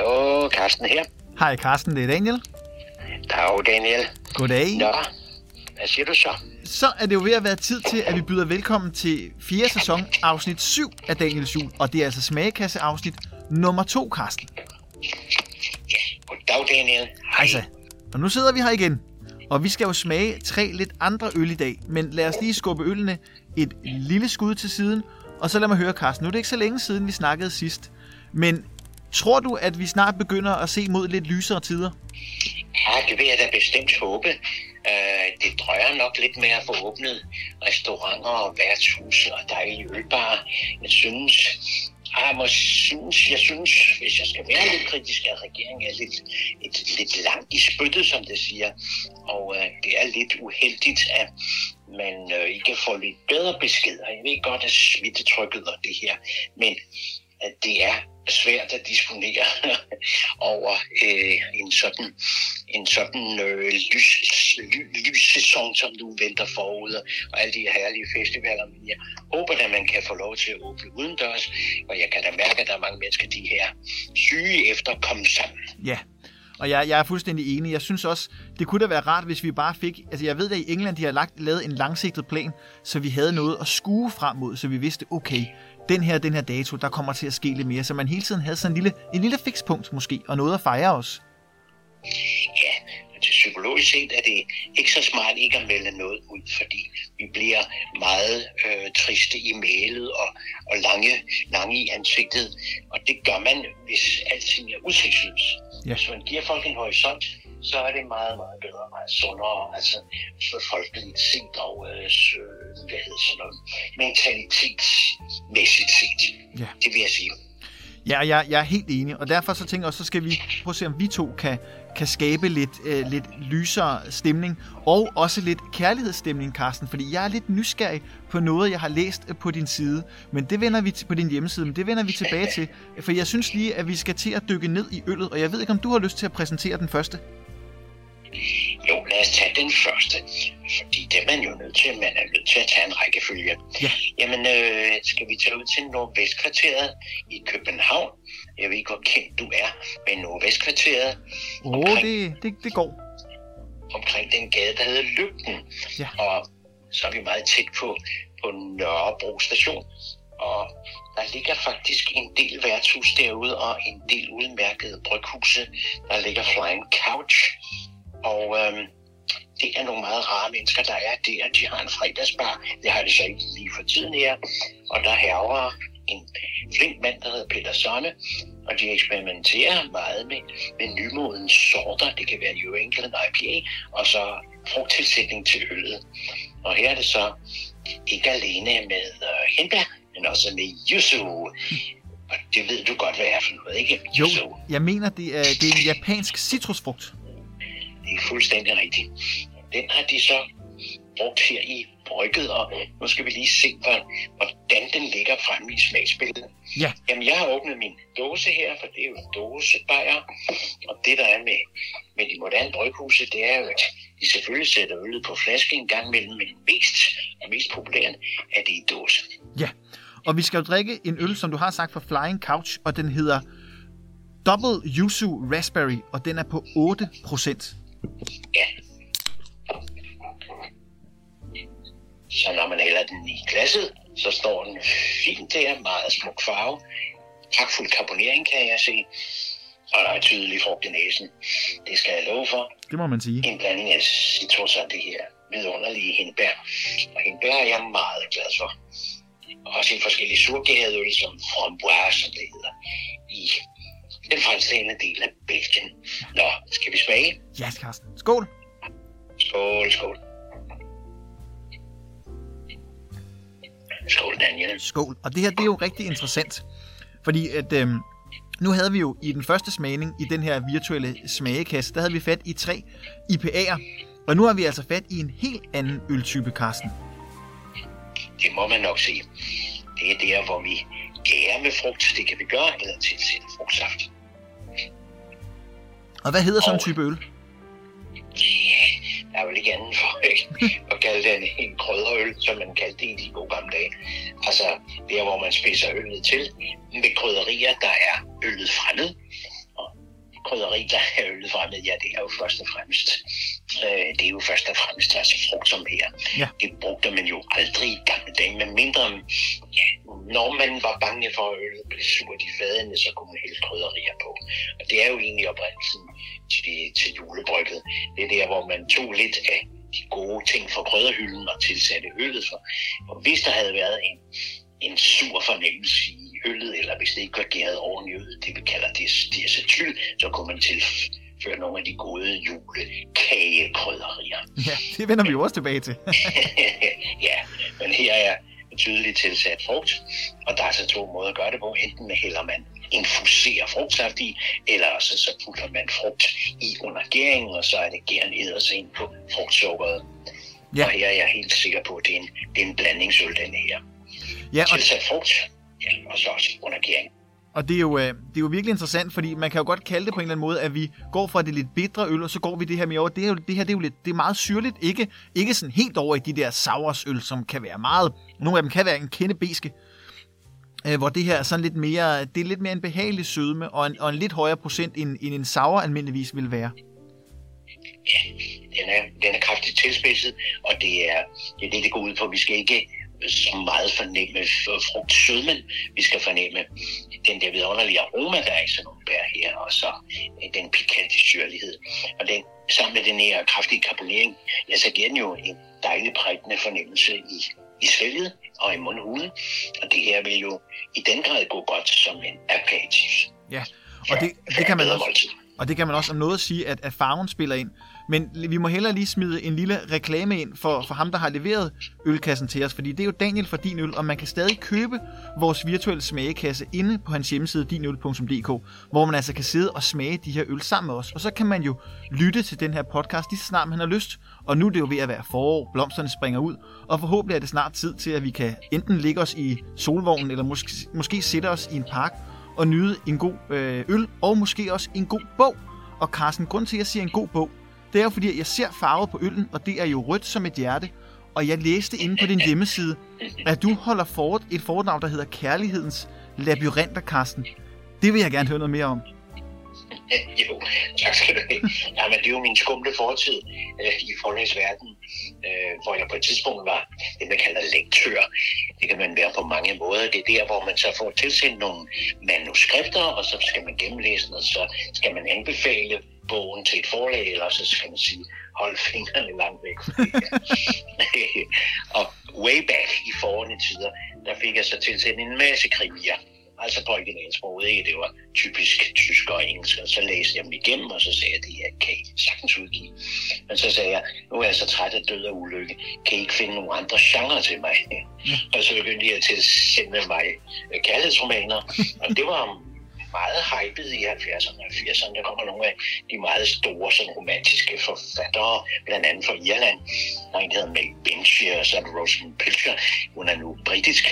Hallo, Carsten her. Hej Carsten, det er Daniel. Dag, Daniel. Goddag. Nå, hvad siger du så? Så er det jo ved at være tid til, at vi byder velkommen til fjerde sæson, afsnit 7 af Daniels Jul. Og det er altså smagekasse afsnit nummer 2, Carsten. Goddag, Daniel. Hej så. Og nu sidder vi her igen. Og vi skal jo smage tre lidt andre øl i dag. Men lad os lige skubbe ølene et lille skud til siden. Og så lad mig høre, Carsten. Nu er det ikke så længe siden, vi snakkede sidst. Men tror du, at vi snart begynder at se mod lidt lysere tider? Ja, det vil jeg da bestemt håbe. Uh, det drøjer nok lidt med at få åbnet restauranter og værtshuse og dejlige ølbarer. Jeg synes, ah, jeg, må synes, jeg synes, hvis jeg skal være lidt kritisk, at regeringen er lidt, et, lidt langt i spyttet, som det siger. Og øh, det er lidt uheldigt, at man øh, ikke får lidt bedre beskeder. Jeg ved godt, at smittetrykket og det her, men at det er svært at disponere over øh, en sådan, en sådan øh, lys, ly, lyssæson, som nu venter forud, og alle de herlige festivaler. Men jeg håber, at man kan få lov til at åbne udendørs, og jeg kan da mærke, at der er mange mennesker, de her syge efter at komme sammen. Ja, og jeg, jeg er fuldstændig enig. Jeg synes også, det kunne da være rart, hvis vi bare fik... Altså, jeg ved, at i England, de har lagt, lavet en langsigtet plan, så vi havde noget at skue frem mod, så vi vidste, okay, den her, den her dato, der kommer til at ske lidt mere, så man hele tiden havde sådan en lille, en lille fikspunkt måske, og noget at fejre os. Ja, til psykologisk set er det ikke så smart ikke at melde noget ud, fordi vi bliver meget øh, triste i mailet og, og lange, lange i ansigtet. Og det gør man, hvis alting er udsigtsløs. Ja. Hvis man giver folk en horisont, så er det meget, meget bedre, meget sundere. Altså for folkeligt og øh, hvad hedder sådan noget, mentalitetsmæssigt set. Ja. Det vil jeg sige. Ja, jeg, jeg er helt enig, og derfor så tænker jeg også, så skal vi prøve at se, om vi to kan, kan skabe lidt, øh, lidt lysere stemning, og også lidt kærlighedsstemning, Carsten, fordi jeg er lidt nysgerrig på noget, jeg har læst øh, på din side, men det vender vi på din hjemmeside, men det vender vi tilbage til, for jeg synes lige, at vi skal til at dykke ned i øllet, og jeg ved ikke, om du har lyst til at præsentere den første? Jo, lad os tage den første, fordi det er man jo nødt til. Man er nødt til at tage en rækkefølge. Ja. Jamen, øh, skal vi tage ud til Nordvestkvarteret i København? Jeg ved ikke, hvor kendt du er med Nordvestkvarteret. Åh, oh, det, det, det går. Omkring den gade, der hedder Lygten. Ja. Og så er vi meget tæt på, på Nørrebro station. Og der ligger faktisk en del værtshus derude, og en del udmærkede bryghuse. Der ligger Flying Couch, og øhm, det er nogle meget rare mennesker, der er der. De har en fredagsbar. Det har de så ikke lige for tiden her. Og der herver en flink mand, der hedder Peter Sonne. Og de eksperimenterer meget med, med nymodens sorter. Det kan være New England IPA. Og så frugttilsætning til øllet. Og her er det så ikke alene med uh, hindbær, men også med yuzu. Og det ved du godt, hvad er for noget, ikke? Jo, Yuzu. jeg mener, det er, det er en japansk citrusfrugt. Det er fuldstændig rigtigt. Den har de så brugt her i brygget, og nu skal vi lige se, hvordan den ligger fremme i smagsbilledet. Ja. Jamen, jeg har åbnet min dåse her, for det er jo en dåsebajer, og det der er med, med de moderne bryghuse, det er jo, at de selvfølgelig sætter øllet på flaske en gang imellem, men mest og mest populært er det i dåse. Ja, og vi skal jo drikke en øl, som du har sagt, fra Flying Couch, og den hedder Double Yuzu Raspberry, og den er på 8 procent. Ja. Så når man hælder den i glasset, så står den fint der, meget smuk farve. Pragtfuld karbonering kan jeg se. Og der er tydelig frugt i næsen. Det skal jeg love for. Det må man sige. En blanding af citrus og det her vidunderlige hindbær. Og hindbær er jeg meget glad for. Også en forskellig surgæreøl, som framboise, som det hedder, i den fransktalende del af Belgien. Nå, skal vi smage? Ja, Carsten. Skål! Skål, skål. Skål, Daniel. Skål. Og det her, det er jo rigtig interessant. Fordi at, øhm, nu havde vi jo i den første smagning i den her virtuelle smagekasse, der havde vi fat i tre IPA'er. Og nu har vi altså fat i en helt anden øltype, Carsten. Det må man nok sige. Det er der, hvor vi gærer med frugt. Det kan vi gøre, eller tilsætte frugtsaft. Og hvad hedder sådan en type øl? Der er vel ikke andet for ikke, at kalde den en krydderøl, som man kaldte det i de gode gamle dage. Altså der, hvor man spidser øllet til med krydderier, der er øllet fremmed. Og krydderi, der er øllet fremme, ja, det er jo først og fremmest, øh, det er jo først og fremmest altså frugt som her. Ja. Det brugte man jo aldrig i gamle dage, men mindre, ja, når man var bange for, at øllet blev surt i fadene, så kunne man hælde krydderier på. Og det er jo egentlig oprindelsen til, til julebrygget. Det er der, hvor man tog lidt af de gode ting fra krydderhylden og tilsatte øllet for. Og hvis der havde været en, en sur fornemmelse i øllet, eller hvis det ikke var gæret ordentligt ud, det vi kalder det diacetyl, så kunne man tilføre nogle af de gode julekagekrydderier. Ja, det vender vi jo også tilbage til. ja, men her er tydeligt tilsat frugt, og der er så to måder at gøre det på. Enten hælder man infuserer frugtsaft i, eller så, så putter man frugt i under gæringen, og så er det gæren sig ind på frugtsukkeret. Ja. Og her er jeg helt sikker på, at det er en, det er en blandingsøl, den her. Ja, og... Tilsat frugt, ja, og så også under gæringen. Og det er, jo, øh, det er jo virkelig interessant, fordi man kan jo godt kalde det på en eller anden måde, at vi går fra det lidt bitre øl, og så går vi det her med over. Det, er jo, det her det er jo lidt, det er meget syrligt, ikke, ikke sådan helt over i de der sauersøl, som kan være meget, nogle af dem kan være en kende beske, øh, hvor det her er sådan lidt mere, det er lidt mere en behagelig sødme, og en, og en lidt højere procent, end, end en sauer almindeligvis vil være. Ja, den er, den er kraftigt tilspidset, og det er, det er det, det går ud på. Vi skal ikke så meget fornemme frugtsødmen. Vi skal fornemme den der vidunderlige aroma, der er i sådan nogle bær her, og så øh, den pikante syrlighed. Og den, sammen med den her kraftige karbonering, ja, så giver den jo en dejlig prægtende fornemmelse i, i svælget og i mundhulen. Og det her vil jo i den grad gå godt som en aperitif. Ja, og det, det kan man også, og det kan man også om noget sige, at, at farven spiller ind. Men vi må hellere lige smide en lille reklame ind for, for ham, der har leveret ølkassen til os, fordi det er jo Daniel fra Din Øl, og man kan stadig købe vores virtuelle smagekasse inde på hans hjemmeside dinøl.dk, hvor man altså kan sidde og smage de her øl sammen med os. Og så kan man jo lytte til den her podcast lige så snart man har lyst. Og nu er det jo ved at være forår, blomsterne springer ud, og forhåbentlig er det snart tid til, at vi kan enten ligge os i solvognen, eller måske, måske sætte os i en park og nyde en god øh, øl, og måske også en god bog. Og Carsten, grund til, at jeg siger en god bog, det er jo fordi, jeg ser farvet på øllen, og det er jo rødt som et hjerte. Og jeg læste inde på din hjemmeside, at du holder for et foredrag, der hedder Kærlighedens Labyrinter, Karsten. Det vil jeg gerne høre noget mere om. jo, tak skal du have. men det er jo min skumle fortid øh, i forlægsverden, øh, hvor jeg på et tidspunkt var det, man kalder lektør. Det kan man være på mange måder. Det er der, hvor man så får tilsendt nogle manuskripter, og så skal man gennemlæse den, og så skal man anbefale bogen til et forlag, eller så skal man sige, hold fingrene langt væk og way back i forrige tider, der fik jeg så tilsendt en masse krimier altså på originalsproget, ikke? Det var typisk tysk og engelsk, og så læste jeg dem igennem, og så sagde jeg, at det her kan I sagtens udgive. Men så sagde jeg, nu er jeg så træt af død og ulykke, kan I ikke finde nogle andre genrer til mig? Ja. og så begyndte jeg til at sende mig kærlighedsromaner, og det var meget hypet i 70'erne og 80'erne. Der kommer nogle af de meget store sådan, romantiske forfattere, blandt andet fra Irland. Der er en, der hedder Mel Bench, og så Rosamund Pilcher. Hun er nu britisk.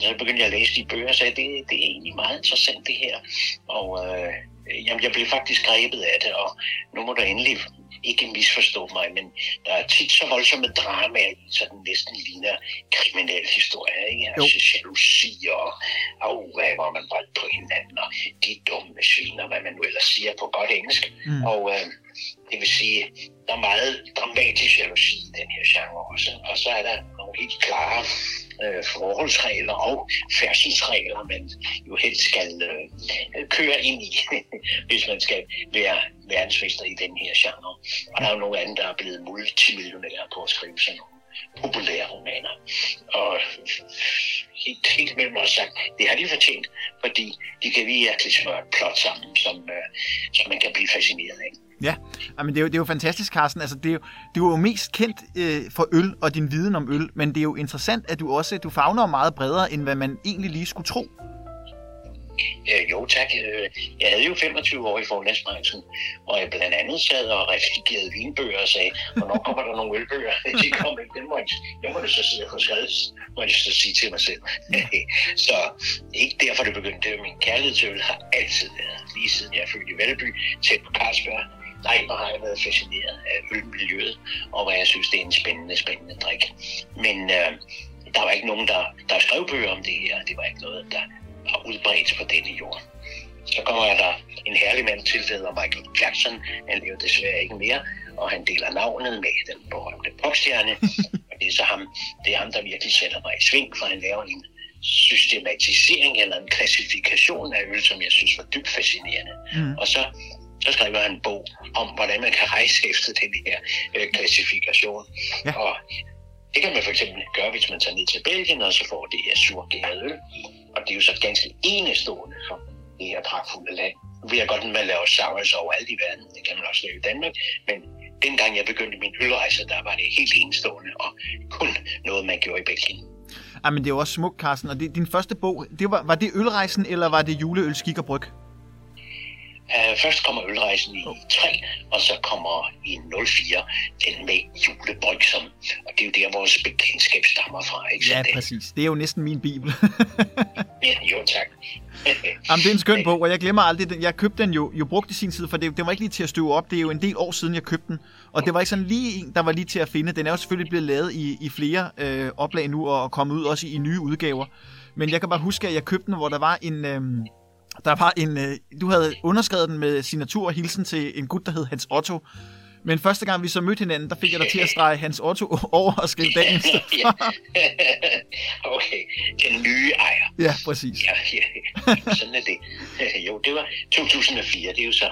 Så begyndte jeg at læse de bøger og sagde, det, det er egentlig meget interessant det her. Og øh, jamen, jeg blev faktisk grebet af det, og nu må der endelig ikke misforstå mig, men der er tit så voldsomme drama, så den næsten ligner kriminel historie. Ikke? Altså jalousi og afvær, hvor man voldt på hinanden, og de dumme sviner, hvad man nu ellers siger på godt engelsk. Mm. Og øh, det vil sige, der er meget dramatisk jalousi i den her genre også. Og så er der nogle helt klare øh, forholdsregler og færdselsregler, man jo helst skal øh, køre ind i, hvis man skal være verdensmester i den her genre. Og der er jo nogle andre, der er blevet multimillionære på at skrive sådan nogle populære romaner. Og helt, helt mellem os sagt, det har de fortjent, fordi de kan virkelig smøre et plot sammen, som, øh, som man kan blive fascineret af. Ja, men det er, jo, det er jo fantastisk, Carsten. Altså, det, er jo, du er jo mest kendt øh, for øl og din viden om øl, men det er jo interessant, at du også du fagner meget bredere, end hvad man egentlig lige skulle tro. Øh, jo tak. Øh, jeg havde jo 25 år i forlæsbranchen, hvor jeg blandt andet sad og reflekterede vinbøger og sagde, hvornår kommer der nogle ølbøger? De kom ikke, den må jeg, jeg må det så sidde og skrevet, må jeg så sige til mig selv. så ikke derfor det begyndte. Min kærlighed til øl har altid været, lige siden jeg er født i Valby, tæt på Carlsberg nej, hvor har jeg været fascineret af ølmiljøet, og hvor jeg synes, det er en spændende, spændende drik. Men øh, der var ikke nogen, der, der skrev bøger om det her. Det var ikke noget, der var udbredt på denne jord. Så kommer der en herlig mand til, der hedder Michael Jackson. Han lever desværre ikke mere, og han deler navnet med den berømte popstjerne. og det er så ham, det er ham, der virkelig sætter mig i sving, for han laver en systematisering eller en klassifikation af øl, som jeg synes var dybt fascinerende. Mm. Og så så skriver han en bog om, hvordan man kan rejse efter den her øh, klassifikation. Ja. Og det kan man for eksempel gøre, hvis man tager ned til Belgien, og så får det her surgæret øl. Og det er jo så ganske enestående for det her pragtfulde land. Nu ved jeg godt, at man laver sours overalt i verden. Det kan man også lave i Danmark. Men dengang jeg begyndte min ølrejse, der var det helt enestående, og kun noget, man gjorde i Belgien. Ja, men det er jo også smukt, Carsten. Og det, din første bog, det var, var det ølrejsen, eller var det juleøl, skik og bryg? Uh, først kommer ølrejsen i 3, og så kommer i 04 den med julebryg, som, og det er jo der, vores bekendtskab stammer fra. Ikke? ja, præcis. Det er jo næsten min bibel. ja, jo tak. Jamen, det er en skøn bog, og jeg glemmer aldrig den. Jeg købte den jo, jo brugt i sin tid, for det, det var ikke lige til at støve op. Det er jo en del år siden, jeg købte den. Og det var ikke sådan lige en, der var lige til at finde. Den er jo selvfølgelig blevet lavet i, i flere øh, oplag nu, og kommet ud også i, i nye udgaver. Men jeg kan bare huske, at jeg købte den, hvor der var en... Øh, der var en, øh, du havde underskrevet den med signatur og hilsen til en gut, der hed Hans Otto. Men første gang vi så mødte hinanden, der fik jeg dig til at strege Hans Otto over og skrive dagen Okay, den nye ejer. Ja, præcis. Ja, ja, sådan er det. Jo, det var 2004, det er jo så,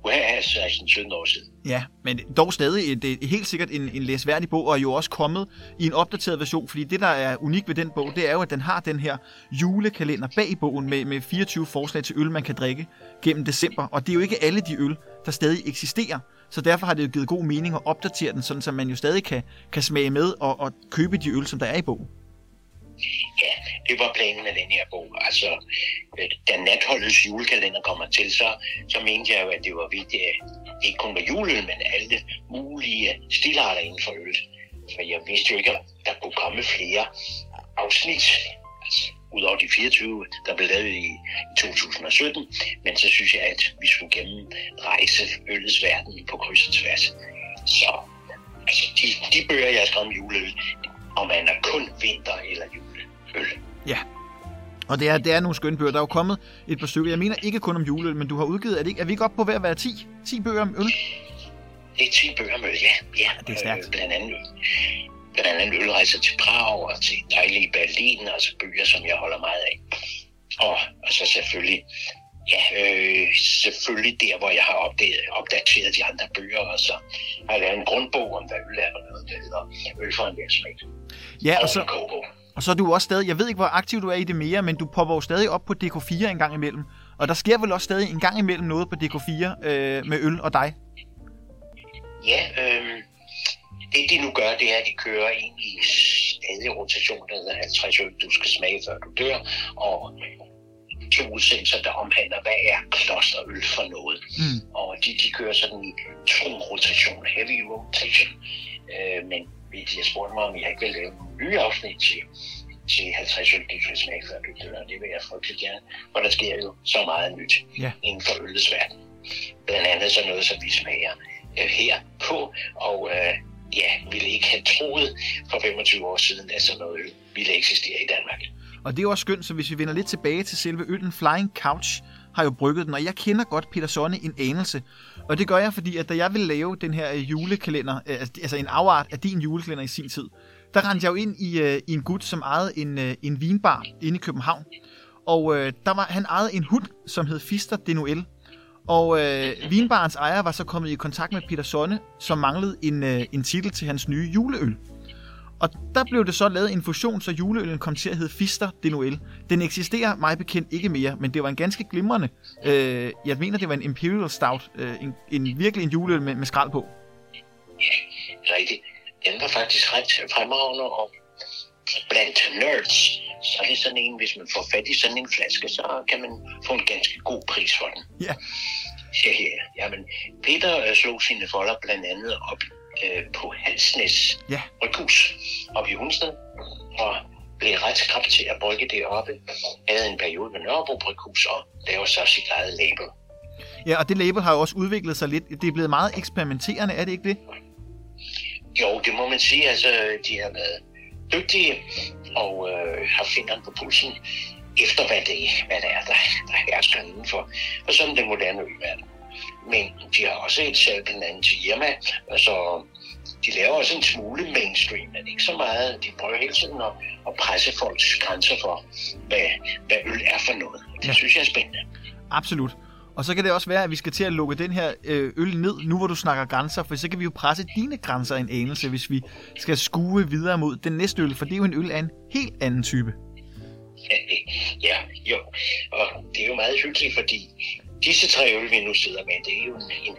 hvor er 16-17 år siden. Ja, men dog stadig det er helt sikkert en, en læsværdig bog, og er jo også kommet i en opdateret version, fordi det, der er unikt ved den bog, det er jo, at den har den her julekalender bag bogen med, med 24 forslag til øl, man kan drikke gennem december. Og det er jo ikke alle de øl, der stadig eksisterer. Så derfor har det jo givet god mening at opdatere den, sådan så man jo stadig kan, kan smage med og, og købe de øl, som der er i bogen. Ja, det var planen med den her bog. Altså, øh, da natholdets julekalender kommer til, så, så mente jeg jo, at det var vigtigt, at øh, det ikke kun var juleøl, men alle mulige stilarter inden for øl. For jeg vidste jo ikke, at der kunne komme flere afsnit. Altså, udover de 24, der blev lavet i, i 2017. Men så synes jeg, at vi skulle gennem rejse øllets verden på kryds og tværs. Så altså, de, de bøger, jeg har skrevet om juleøl, om man er kun vinter eller juleøl. Ja, og det er, det er nogle skønne bøger. Der er jo kommet et par stykker. Jeg mener ikke kun om juleøl, men du har udgivet, er, det ikke, er vi ikke oppe på hver at være 10? 10 bøger om øl? Det er 10 bøger om øl, ja. ja. det er stærkt. Øh, blandt andet blandt andet ølrejser til Prag og til dejlige Berlin, altså byer, som jeg holder meget af. Og, og så selvfølgelig, ja, øh, selvfølgelig der, hvor jeg har opdaget, opdateret de andre bøger, og så har jeg lavet en grundbog om, hvad øl er, og noget, der hedder Øl for en virksomhed. Ja, og, og så, og så er du også stadig, jeg ved ikke, hvor aktiv du er i det mere, men du popper jo stadig op på DK4 en gang imellem. Og der sker vel også stadig en gang imellem noget på DK4 øh, med øl og dig? Ja, øh, det de nu gør, det er, at de kører ind i stadig rotation, der hedder 50 øl, du skal smage, før du dør, og to udsendelser, der omhandler, hvad er klosterøl for noget. Mm. Og de, de kører sådan i to rotation, heavy rotation. Øh, men hvis jeg spurgte mig, om jeg ikke vil lave en ny afsnit til, til 50 øl, du skal smage, før du dør, det vil jeg frygtelig gerne. For der sker jo så meget nyt yeah. inden for øllets verden. Blandt andet så noget, som vi smager øh, her på, og øh, ja, ville ikke have troet for 25 år siden, at sådan noget øl ville eksistere i Danmark. Og det er jo også skønt, så hvis vi vender lidt tilbage til selve øllen, Flying Couch har jo brygget den, og jeg kender godt Peter Sonne en anelse. Og det gør jeg, fordi at da jeg ville lave den her øh, julekalender, øh, altså, altså en afart af din julekalender i sin tid, der rendte jeg jo ind i, øh, i en gut, som ejede en, en vinbar inde i København. Og øh, der var, han ejede en hund, som hed Fister de og øh, vinbarens ejer var så kommet i kontakt med Peter Sonne, som manglede en, øh, en titel til hans nye juleøl. Og der blev det så lavet en fusion, så juleøllen kom til at hedde Fister de Noël. Den eksisterer mig bekendt ikke mere, men det var en ganske glimrende. Øh, jeg mener, det var en Imperial Stout. Øh, en, en virkelig en juleøl med, med skrald på. Ja, rigtigt. Den var faktisk ret fremragende, og blandt nerds, så er det sådan en, hvis man får fat i sådan en flaske, så kan man få en ganske god pris for den. Ja. Ja, ja. men Peter øh, slog sine folder blandt andet op øh, på Halsnæs ja. Bryghus op i Hundsted, og blev ret skrab til at brygge det oppe. Havde en periode med Nørrebro Bryghus og lavede så sit eget label. Ja, og det label har jo også udviklet sig lidt. Det er blevet meget eksperimenterende, er det ikke det? Jo, det må man sige. Altså, de har været dygtige og øh, har fingeren på pulsen efter hvad det, hvad det er, der, der hersker indenfor. Og sådan den moderne ølverden. Men de har også et selvbindende firma, altså de laver også en smule mainstream, men ikke så meget. De prøver hele tiden at, at presse folks grænser for, hvad, hvad øl er for noget. Det ja. synes jeg er spændende. Absolut. Og så kan det også være, at vi skal til at lukke den her øh, øl ned, nu hvor du snakker grænser, for så kan vi jo presse dine grænser en anelse, hvis vi skal skue videre mod den næste øl, for det er jo en øl af en helt anden type. Ja, jo. Og det er jo meget hyggeligt, fordi disse tre øl, vi nu sidder med, det er jo en, en,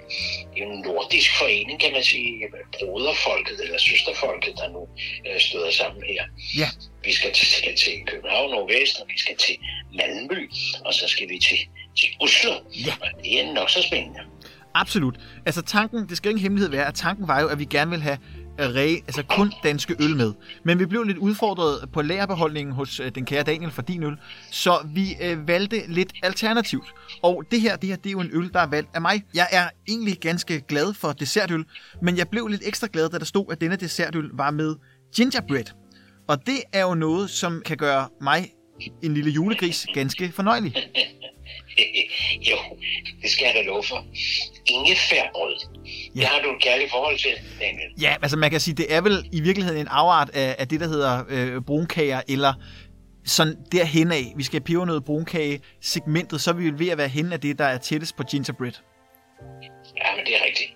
en nordisk forening, kan man sige, broderfolket eller søsterfolket, der nu øh, støder sammen her. Ja. Vi skal til, til København og Vest, og vi skal til Malmø, og så skal vi til, til Oslo. Ja. Og det er nok så spændende. Absolut. Altså tanken, det skal ikke en hemmelighed være, at tanken var jo, at vi gerne vil have re, altså kun danske øl med. Men vi blev lidt udfordret på lagerbeholdningen hos øh, den kære Daniel for din øl, så vi øh, valgte lidt alternativt. Og det her, det her, det er jo en øl, der er valgt af mig. Jeg er egentlig ganske glad for dessertøl, men jeg blev lidt ekstra glad, da der stod, at denne dessertøl var med gingerbread. Og det er jo noget, som kan gøre mig, en lille julegris, ganske fornøjelig. jo, det skal jeg da love for. Ingefærbrød. Ja. Det har du et kærligt forhold til, Daniel. Ja, altså man kan sige, det er vel i virkeligheden en afart af, af det, der hedder øh, brunkager, eller sådan derhen af. Vi skal have pebernød brunkage segmentet, så er vi ved at være hen af det, der er tættest på gingerbread. Ja, men det er rigtigt.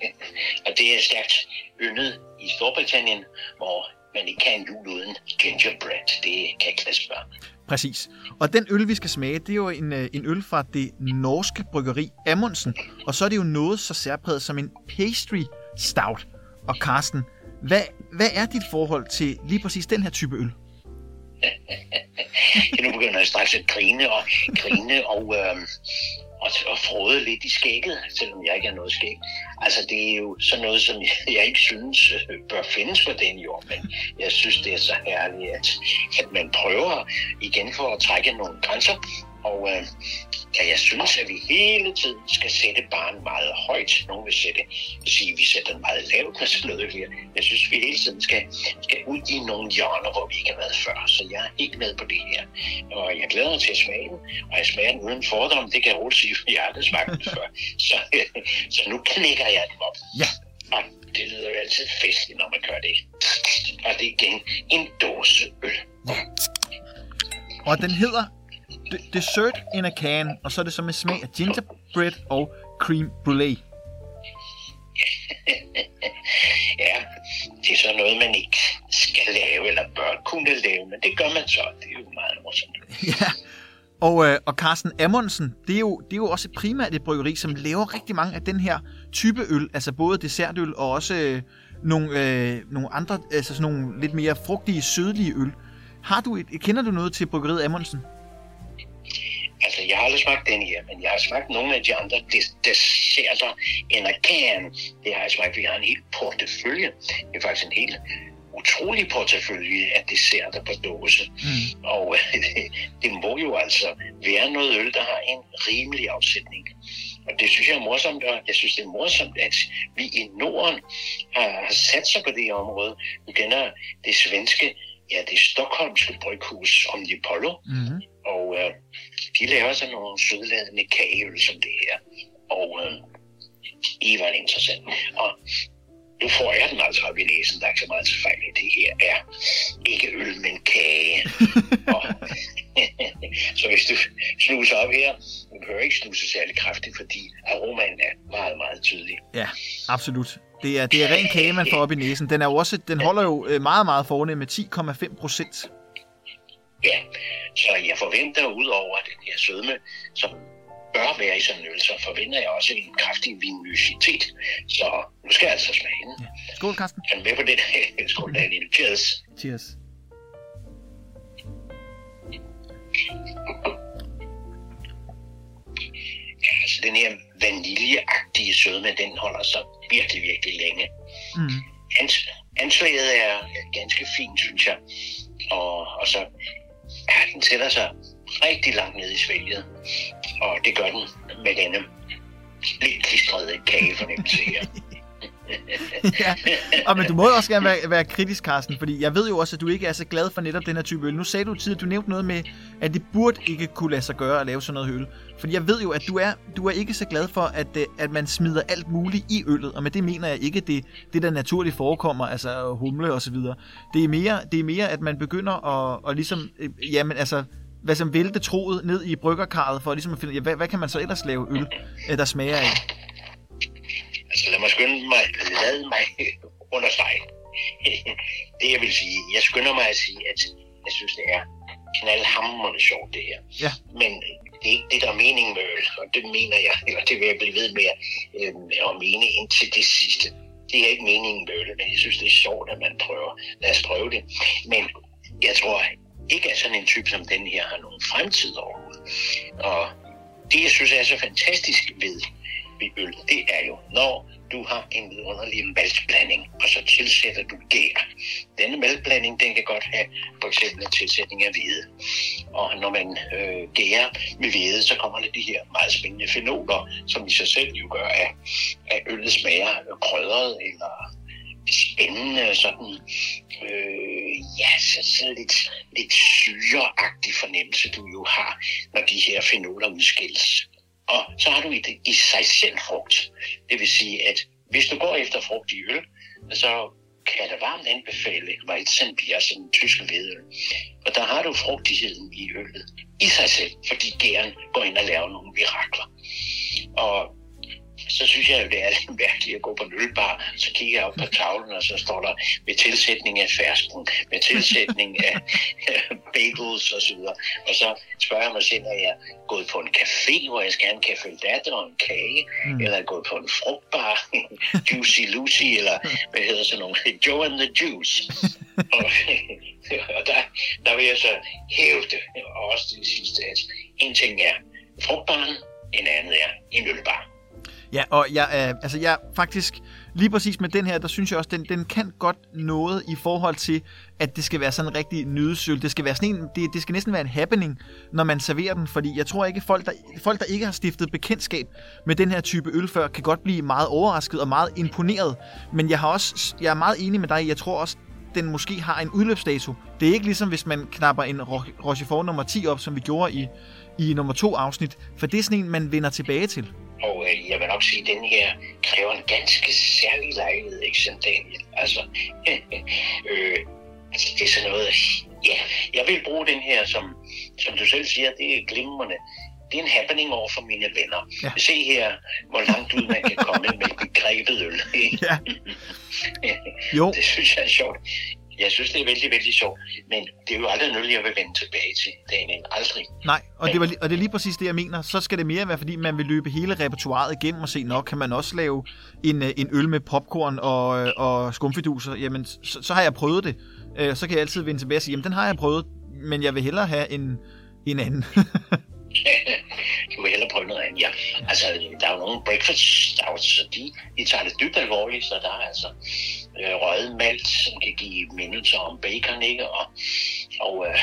Og det er stærkt yndet i Storbritannien, hvor man ikke kan jul uden gingerbread. Det kan ikke lade Præcis. Og den øl, vi skal smage, det er jo en, øh, en øl fra det norske bryggeri Amundsen. Og så er det jo noget så særpræget som en pastry stout. Og Carsten, hvad, hvad er dit forhold til lige præcis den her type øl? nu begynder jeg straks at grine og grine og, øh, og, og frode lidt i skægget, selvom jeg ikke har noget skæg. Altså, det er jo sådan noget, som jeg ikke synes øh, bør findes på den jord, men jeg synes, det er så herligt, at, at man prøver igen for at trække nogle grænser, og øh, ja, jeg synes, at vi hele tiden skal sætte barn meget højt. Nogle vil sætte, vil sige, at vi sætter den meget lavt med sådan noget her. Jeg synes, at vi hele tiden skal, skal ud i nogle hjørner, hvor vi ikke har været før. Så jeg er helt med på det her. Og jeg glæder mig til at smage den. Og jeg smager den uden fordom. Det kan jeg roligt sige, for jeg har aldrig smagt den før. Så, så nu knækker jeg den op. Ja. Og det lyder jo altid festligt, når man gør det. Og det er igen en dåse øl. Ja. Og den hedder dessert in a can, og så er det så med smag af gingerbread og cream brulee. ja, det er så noget, man ikke skal lave, eller bør kunne lave, men det gør man så. Det er jo meget morsomt. ja, og, øh, og Carsten Amundsen, det er, jo, det er jo også primært et bryggeri, som laver rigtig mange af den her type øl, altså både dessertøl og også øh, nogle, øh, nogle andre, altså sådan nogle lidt mere frugtige, sødlige øl. Har du et, kender du noget til bryggeriet Amundsen? Jeg har aldrig smagt den her, men jeg har smagt nogle af de andre desserter end can. Det har jeg smagt. Vi har en hel portefølje. Det er faktisk en helt utrolig portefølje af desserter på dåse. Mm. Og det må jo altså være noget øl, der har en rimelig afsætning. Og det synes jeg er morsomt, og jeg synes, det er morsomt, at vi i Norden har, har sat sig på det område. Vi kender det svenske, ja, det stockholmske bryghus Omnipollo, mm-hmm. Og øh, de laver sådan nogle sødladende kageøl som det her. Og øh, I var interessant. Og nu får jeg den altså op i næsen. Der er ikke så meget til fejl i det her. er ikke øl, men kage. og, så hvis du snuser op her, du behøver ikke snuse særlig kraftigt, fordi aromaen er meget, meget tydelig. Ja, absolut. Det er, det er ren kage, man får op i næsen. Den, er jo også, den holder jo øh, meget, meget fornemt med 10,5 procent. Ja, så jeg forventer ud over den her sødme, som bør være i sådan en øl, så forventer jeg også en kraftig vinositet. Så nu skal jeg altså smage den. Ja. Skål, Carsten. Er med på det? Skål, Daniel. Cheers. Cheers. Ja, altså den her vaniljeagtige sødme, den holder sig virkelig, virkelig længe. Mm. Anslaget er ganske fint, synes jeg. Og, og så ja, den sætter sig rigtig langt ned i svælget. Og det gør den med denne lidt klistrede kagefornemmelse her. ja, og, men du må også gerne være, være kritisk, Carsten, fordi jeg ved jo også, at du ikke er så glad for netop den her type øl. Nu sagde du tidligere, du nævnte noget med, at det burde ikke kunne lade sig gøre at lave sådan noget øl. Fordi jeg ved jo, at du er, du er ikke så glad for, at, øh, at man smider alt muligt i øllet, og med det mener jeg ikke det, det der naturligt forekommer, altså humle og så videre. Det er mere, det er mere at man begynder at, at ligesom, øh, jamen altså, hvad som vælte troet ned i bryggerkarret, for ligesom at finde, ja, hvad, hvad kan man så ellers lave øl, øh, der smager af? Altså lad mig skynde mig, lad mig understrege. det jeg vil sige, jeg skynder mig at sige, at jeg synes, det er knaldhammerende sjovt det her. Ja. Men det er ikke det, der er meningen med øl, og det mener jeg, eller det vil jeg blive ved med øh, at mene indtil det sidste. Det er ikke meningen med øl, men jeg synes, det er sjovt, at man prøver. Lad os prøve det. Men jeg tror ikke, at sådan en type som den her har nogen fremtid overhovedet. Og det, jeg synes er så fantastisk ved, ved øl, det er jo, når du har en vidunderlig maltblanding, og så tilsætter du gær. Denne maltblanding, den kan godt have for eksempel en tilsætning af hvede. Og når man øh, gærer med hvede, så kommer der de her meget spændende fenoler, som i sig selv jo gør, at, at øllet smager krødret eller spændende, sådan, øh, ja, så, så lidt, lidt syreagtig fornemmelse, du jo har, når de her fenoler udskilles. Og så har du et det, i sig selv frugt. Det vil sige, at hvis du går efter frugt i øl, så kan jeg da varmt anbefale Weizenbier, sådan altså en tysk hvedøl. Og der har du frugtigheden i øllet i sig selv, fordi gæren går ind og laver nogle mirakler. Og så synes jeg jo, det er lidt mærkeligt at gå på en ølbar, så kigger jeg op på tavlen, og så står der med tilsætning af fersken, med tilsætning af bagels og så videre. Og så spørger jeg mig selv, når jeg er gået på en café, hvor jeg skal have en café latte og en kage, mm. eller er gået på en frugtbar, Juicy Lucy, eller hvad hedder sådan nogle, Joe and the Juice. og, og der, der vil jeg så hæve det, og også det sidste, at en ting er frugtbaren, en anden er en ølbar. Ja, og jeg, øh, altså jeg faktisk, lige præcis med den her, der synes jeg også, den, den kan godt noget i forhold til, at det skal være sådan en rigtig nydesøl. Det skal være sådan en, det, det skal næsten være en happening, når man serverer den, fordi jeg tror ikke, folk der, folk, der ikke har stiftet bekendtskab med den her type øl før, kan godt blive meget overrasket og meget imponeret. Men jeg, har også, jeg er meget enig med dig, jeg tror også, den måske har en udløbsdato. Det er ikke ligesom, hvis man knapper en Rochefort nummer 10 op, som vi gjorde i, i nummer 2 afsnit, for det er sådan en, man vender tilbage til. Og øh, jeg vil nok sige, at den her kræver en ganske særlig lejlighed, ikke sådan, Daniel? Altså, øh, altså, det er sådan noget, ja, jeg vil bruge den her, som, som du selv siger, det er glimrende. Det er en happening over for mine venner. Ja. Se her, hvor langt ud man kan komme med begrebet øl. ja. jo. Det synes jeg er sjovt jeg synes, det er vældig, vældig sjovt, men det er jo aldrig noget, jeg vil vende tilbage til, Daniel. Aldrig. Nej, og det, var, og det er lige præcis det, jeg mener. Så skal det mere være, fordi man vil løbe hele repertoireet igennem og se, nok kan man også lave en, øh, en øl med popcorn og, øh, og skumfiduser. Jamen, så, så har jeg prøvet det. Øh, så kan jeg altid vende tilbage og sige, jamen, den har jeg prøvet, men jeg vil hellere have en, en anden. du vil hellere prøve noget andet. Ja. Altså, der er jo nogle breakfast stouts, så de, de tager det dybt alvorligt, så der er altså øh, røget malt, som kan give mindelser om bacon, ikke? Og, og øh,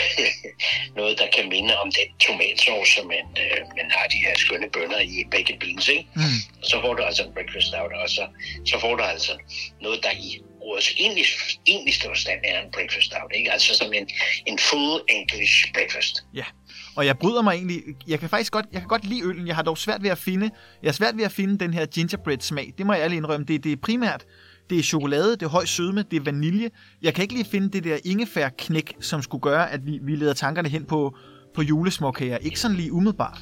noget, der kan minde om den tomatsauce, som man, øh, man har de her skønne bønner i bacon beans, ikke? Mm. Så får du altså en breakfast stout, og så, så får du altså noget, der i ordets egentlig, egentlig forstand er en breakfast stout, ikke? Altså som en, en full English breakfast. Ja. Og jeg bryder mig egentlig, jeg kan faktisk godt, jeg kan godt lide øllen, jeg har dog svært ved at finde, jeg har svært ved at finde den her gingerbread smag, det må jeg ærligt indrømme, det, det er primært, det er chokolade, det er høj sødme, det er vanilje. Jeg kan ikke lige finde det der ingefær-knæk, som skulle gøre, at vi, vi leder tankerne hen på, på julesmåkager. Ikke sådan lige umiddelbart.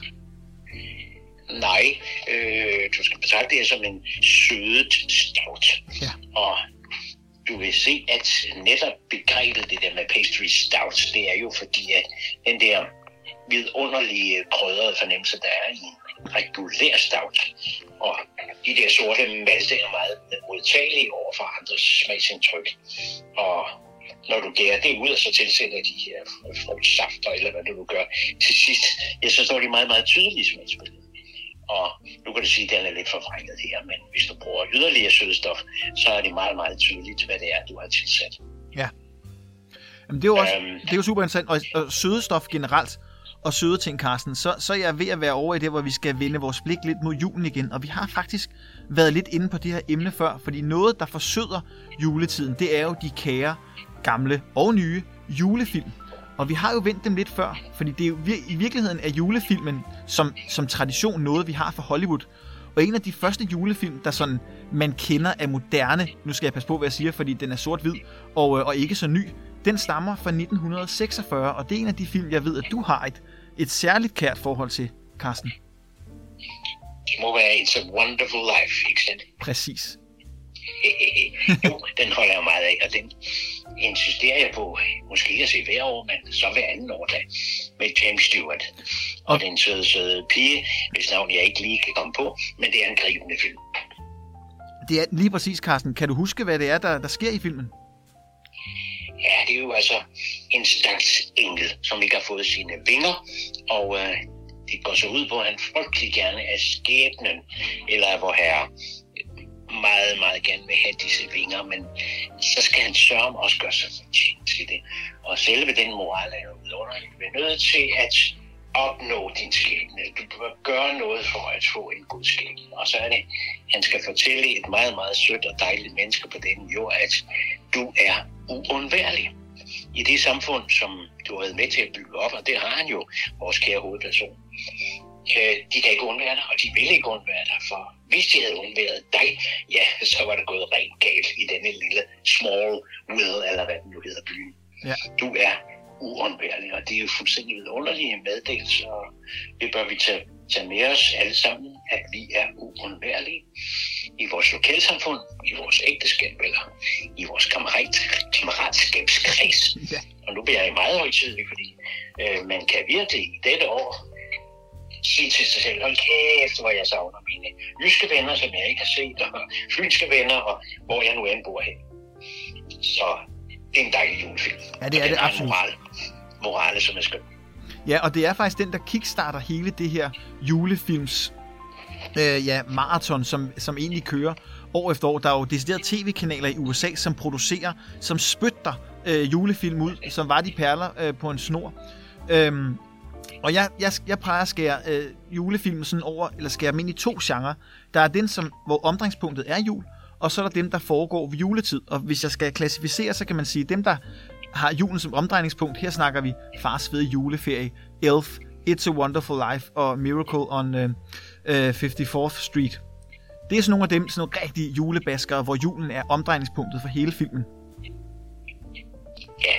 Nej, øh, du skal betragte det som en sødet stout. Ja. Og du vil se, at netop begrebet det der med pastry stout, det er jo fordi, at den der vidunderlige krydrede fornemmelse, der er i en regulær stout. Og de der sorte malte er meget modtagelige over for andres smagsindtryk. Og når du gærer det ud, og så tilsætter de her frugtsafter, eller hvad du nu gør til sidst, ja, så står de meget, meget tydelige smagsbilleder. Og nu kan du sige, at den er lidt forvrænget her, men hvis du bruger yderligere sødestof, så er det meget, meget tydeligt, hvad det er, du har tilsat. Ja. Jamen, det er jo også øhm, det er jo super interessant. Og, og sødestof generelt, og søde ting, Carsten, så, så er jeg ved at være over i det, hvor vi skal vende vores blik lidt mod julen igen. Og vi har faktisk været lidt inde på det her emne før, fordi noget, der forsøder juletiden, det er jo de kære, gamle og nye julefilm. Og vi har jo vendt dem lidt før, fordi det er jo vir- i virkeligheden er julefilmen som, som tradition noget, vi har for Hollywood. Og en af de første julefilm, der sådan man kender af moderne, nu skal jeg passe på, hvad jeg siger, fordi den er sort-hvid og, øh, og ikke så ny, den stammer fra 1946, og det er en af de film, jeg ved, at du har et, et særligt kært forhold til, Carsten. Det må være It's a Wonderful Life, ikke sandt? Præcis. jo, den holder jeg meget af, og den insisterer jeg på, måske ikke at se hver år, men så hver anden år da, med James Stewart. Og, og den søde, søde pige, hvis navn jeg ikke lige kan komme på, men det er en gribende film. Det er lige præcis, Carsten. Kan du huske, hvad det er, der, der sker i filmen? Ja, det er jo altså en slags engel, som ikke har fået sine vinger, og øh, det går så ud på, at han frygtelig gerne er skæbnen, eller hvor herre meget, meget gerne vil have disse vinger, men så skal han sørge også gøre sig fortjent til det. Og selve den moral er jo vidunderlig. Du er nødt til at opnå din skæbne. Du bør gøre noget for at få en god skæbne. Og så er det, han skal fortælle et meget, meget sødt og dejligt menneske på den jord, at du er uundværlig i det samfund, som du har været med til at bygge op, og det har han jo, vores kære hovedperson. Øh, de kan ikke undvære dig, og de vil ikke undvære dig, for hvis de havde undværet dig, ja, så var det gået rent galt i denne lille small will, eller hvad den nu hedder byen. Ja. Du er uundværlig, og det er jo fuldstændig vidunderlige meddelelse, og det bør vi tage, tage med os alle sammen, at vi er uundværlige i vores lokalsamfund, i vores ægteskab eller i vores kammerat, kammeratskabskreds. Ja. Og nu bliver jeg meget højtidlig, fordi øh, man kan virkelig i dette år sige til sig selv, hold kæft, hvor jeg savner mine jyske venner, som jeg ikke har set, og fynske venner, og hvor jeg nu end bor hen. Så det er en dejlig julefilm. Ja, det er det absolut. Moral, morale, som er skøn. Ja, og det er faktisk den, der kickstarter hele det her julefilms øh, ja, maraton, som, som egentlig kører år efter år. Der er jo deciderede tv-kanaler i USA, som producerer, som spytter øh, julefilm ud, som var de perler øh, på en snor. Øhm, og jeg, jeg, jeg plejer at skære øh, julefilmen sådan over, eller skære dem ind i to genrer. Der er den, som, hvor omdrejningspunktet er jul, og så er der dem, der foregår ved juletid. Og hvis jeg skal klassificere, så kan man sige, dem, der har julen som omdrejningspunkt, her snakker vi Fars fede juleferie, Elf, It's a Wonderful Life og Miracle on uh, uh, 54th Street. Det er sådan nogle af dem, sådan nogle rigtige julebaskere, hvor julen er omdrejningspunktet for hele filmen. Ja,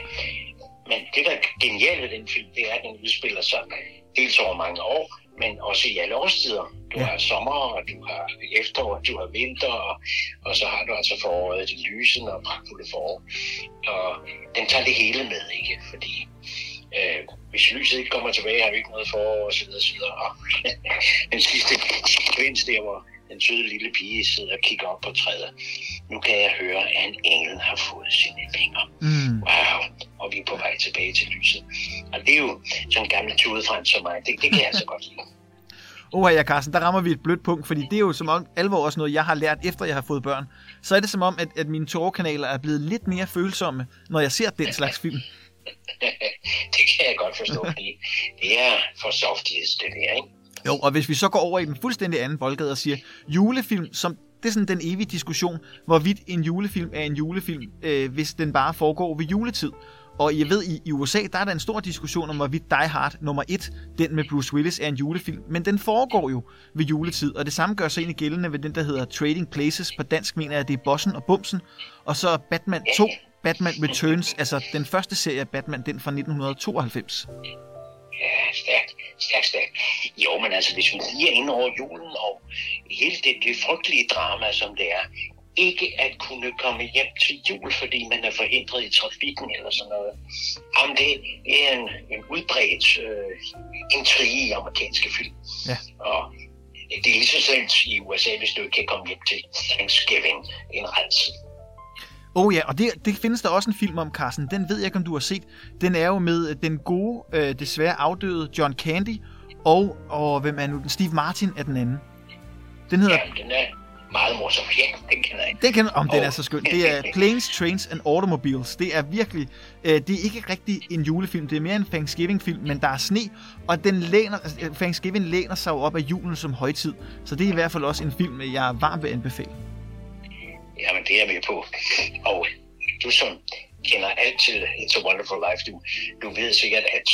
men det, der er genialt ved den film, det er, at den udspiller sig dels over mange år, men også i alle årstider. Du Ja. har sommer, og du har efterår, du har vinter, og, og så har du altså foråret, det lysende og pragtfulde forår. Og den tager det hele med, ikke? Fordi øh, hvis lyset ikke kommer tilbage, har vi ikke noget forår, og så videre, så videre. Og den sidste sekvens der, hvor den søde lille pige sidder og kigger op på træet. Nu kan jeg høre, at en engel har fået sine vinger. Mm. Wow, og vi er på vej tilbage til lyset. Og det er jo sådan en gammel tudefrans som mig. Det, det kan jeg altså godt lide. Åh ja, Carsten, der rammer vi et blødt punkt, fordi det er jo som om alvor også noget, jeg har lært efter jeg har fået børn. Så er det som om, at, at mine tårerkanaler er blevet lidt mere følsomme, når jeg ser den slags film. det kan jeg godt forstå, fordi det er for softies, det der, ikke? Jo, og hvis vi så går over i den fuldstændig anden boldgade og siger, julefilm, som det er sådan den evige diskussion, hvorvidt en julefilm er en julefilm, øh, hvis den bare foregår ved juletid. Og jeg ved, i, i USA, der er der en stor diskussion om, hvorvidt Die Hard nummer 1, den med Bruce Willis, er en julefilm. Men den foregår jo ved juletid, og det samme gør sig egentlig gældende ved den, der hedder Trading Places. På dansk mener jeg, det er Bossen og Bumsen. Og så Batman 2, Batman Returns, altså den første serie af Batman, den fra 1992. Ja, stærkt, stærkt, stærkt. Jo, men altså, hvis vi lige er inde over julen og hele det, det frygtelige drama, som det er, ikke at kunne komme hjem til jul, fordi man er forhindret i trafikken eller sådan noget. Jamen, det, er en, en udbredt øh, intrige i amerikanske film. Ja. Og det er lige så slemt i USA, hvis du ikke kan komme hjem til Thanksgiving. En redsel. Oh ja, og det, det findes der også en film om, Carsten. Den ved jeg ikke, om du har set. Den er jo med den gode, øh, desværre afdøde John Candy, og, og hvem er nu den? Steve Martin er den anden. Den hedder, Ja, den er, meget morsom. Ja, den kender jeg. Den kender, om den er så skøn. Det er Planes, Trains and Automobiles. Det er virkelig, øh, det er ikke rigtig en julefilm. Det er mere en Thanksgiving-film, men der er sne, og den læner, Thanksgiving læner sig jo op af julen som højtid. Så det er i hvert fald også en film, jeg varmt vil anbefale. Jamen, det er jeg med på. Og du som kender alt til It's a Wonderful Life, du, du ved sikkert, at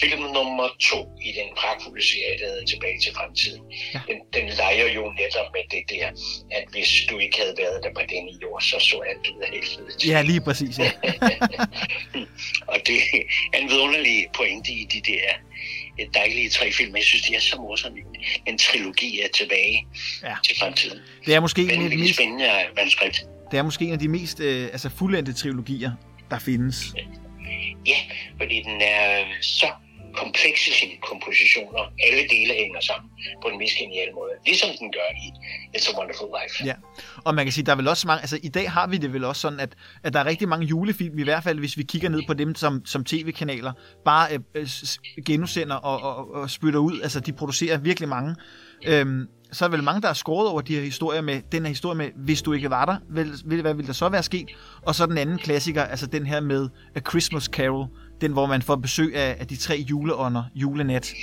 film nummer to i den pragtfulde serie, der hedder Tilbage til fremtiden, ja. den, den leger jo netop med det der, at hvis du ikke havde været der på denne jord, så så alt ud af helvede. Ja, lige præcis, ja. og det er en vidunderlig pointe i de der dejlige tre film. Jeg synes, de er så morsomme. En trilogi er tilbage ja. til fremtiden. Det er måske en af de mest... spændende manuskript. Det er måske en af de mest øh, altså fuldendte trilogier, der findes. Ja, fordi den er så komplekse i sine kompositioner. Alle dele hænger sammen på en mest genial måde. Ligesom den gør i It's a Wonderful Life. Ja, og man kan sige, der er vel også mange, altså i dag har vi det vel også sådan, at, at der er rigtig mange julefilm, i hvert fald hvis vi kigger ned på dem som, som tv-kanaler, bare øh, øh genudsender og, og, og spytter ud. Altså de producerer virkelig mange. Øhm, så er der vel mange, der er skåret over de her historier med, den her historie med, hvis du ikke var der, vil, hvad ville der så være sket? Og så den anden klassiker, altså den her med A Christmas Carol, den hvor man får besøg af, af de tre juleånder, julenat.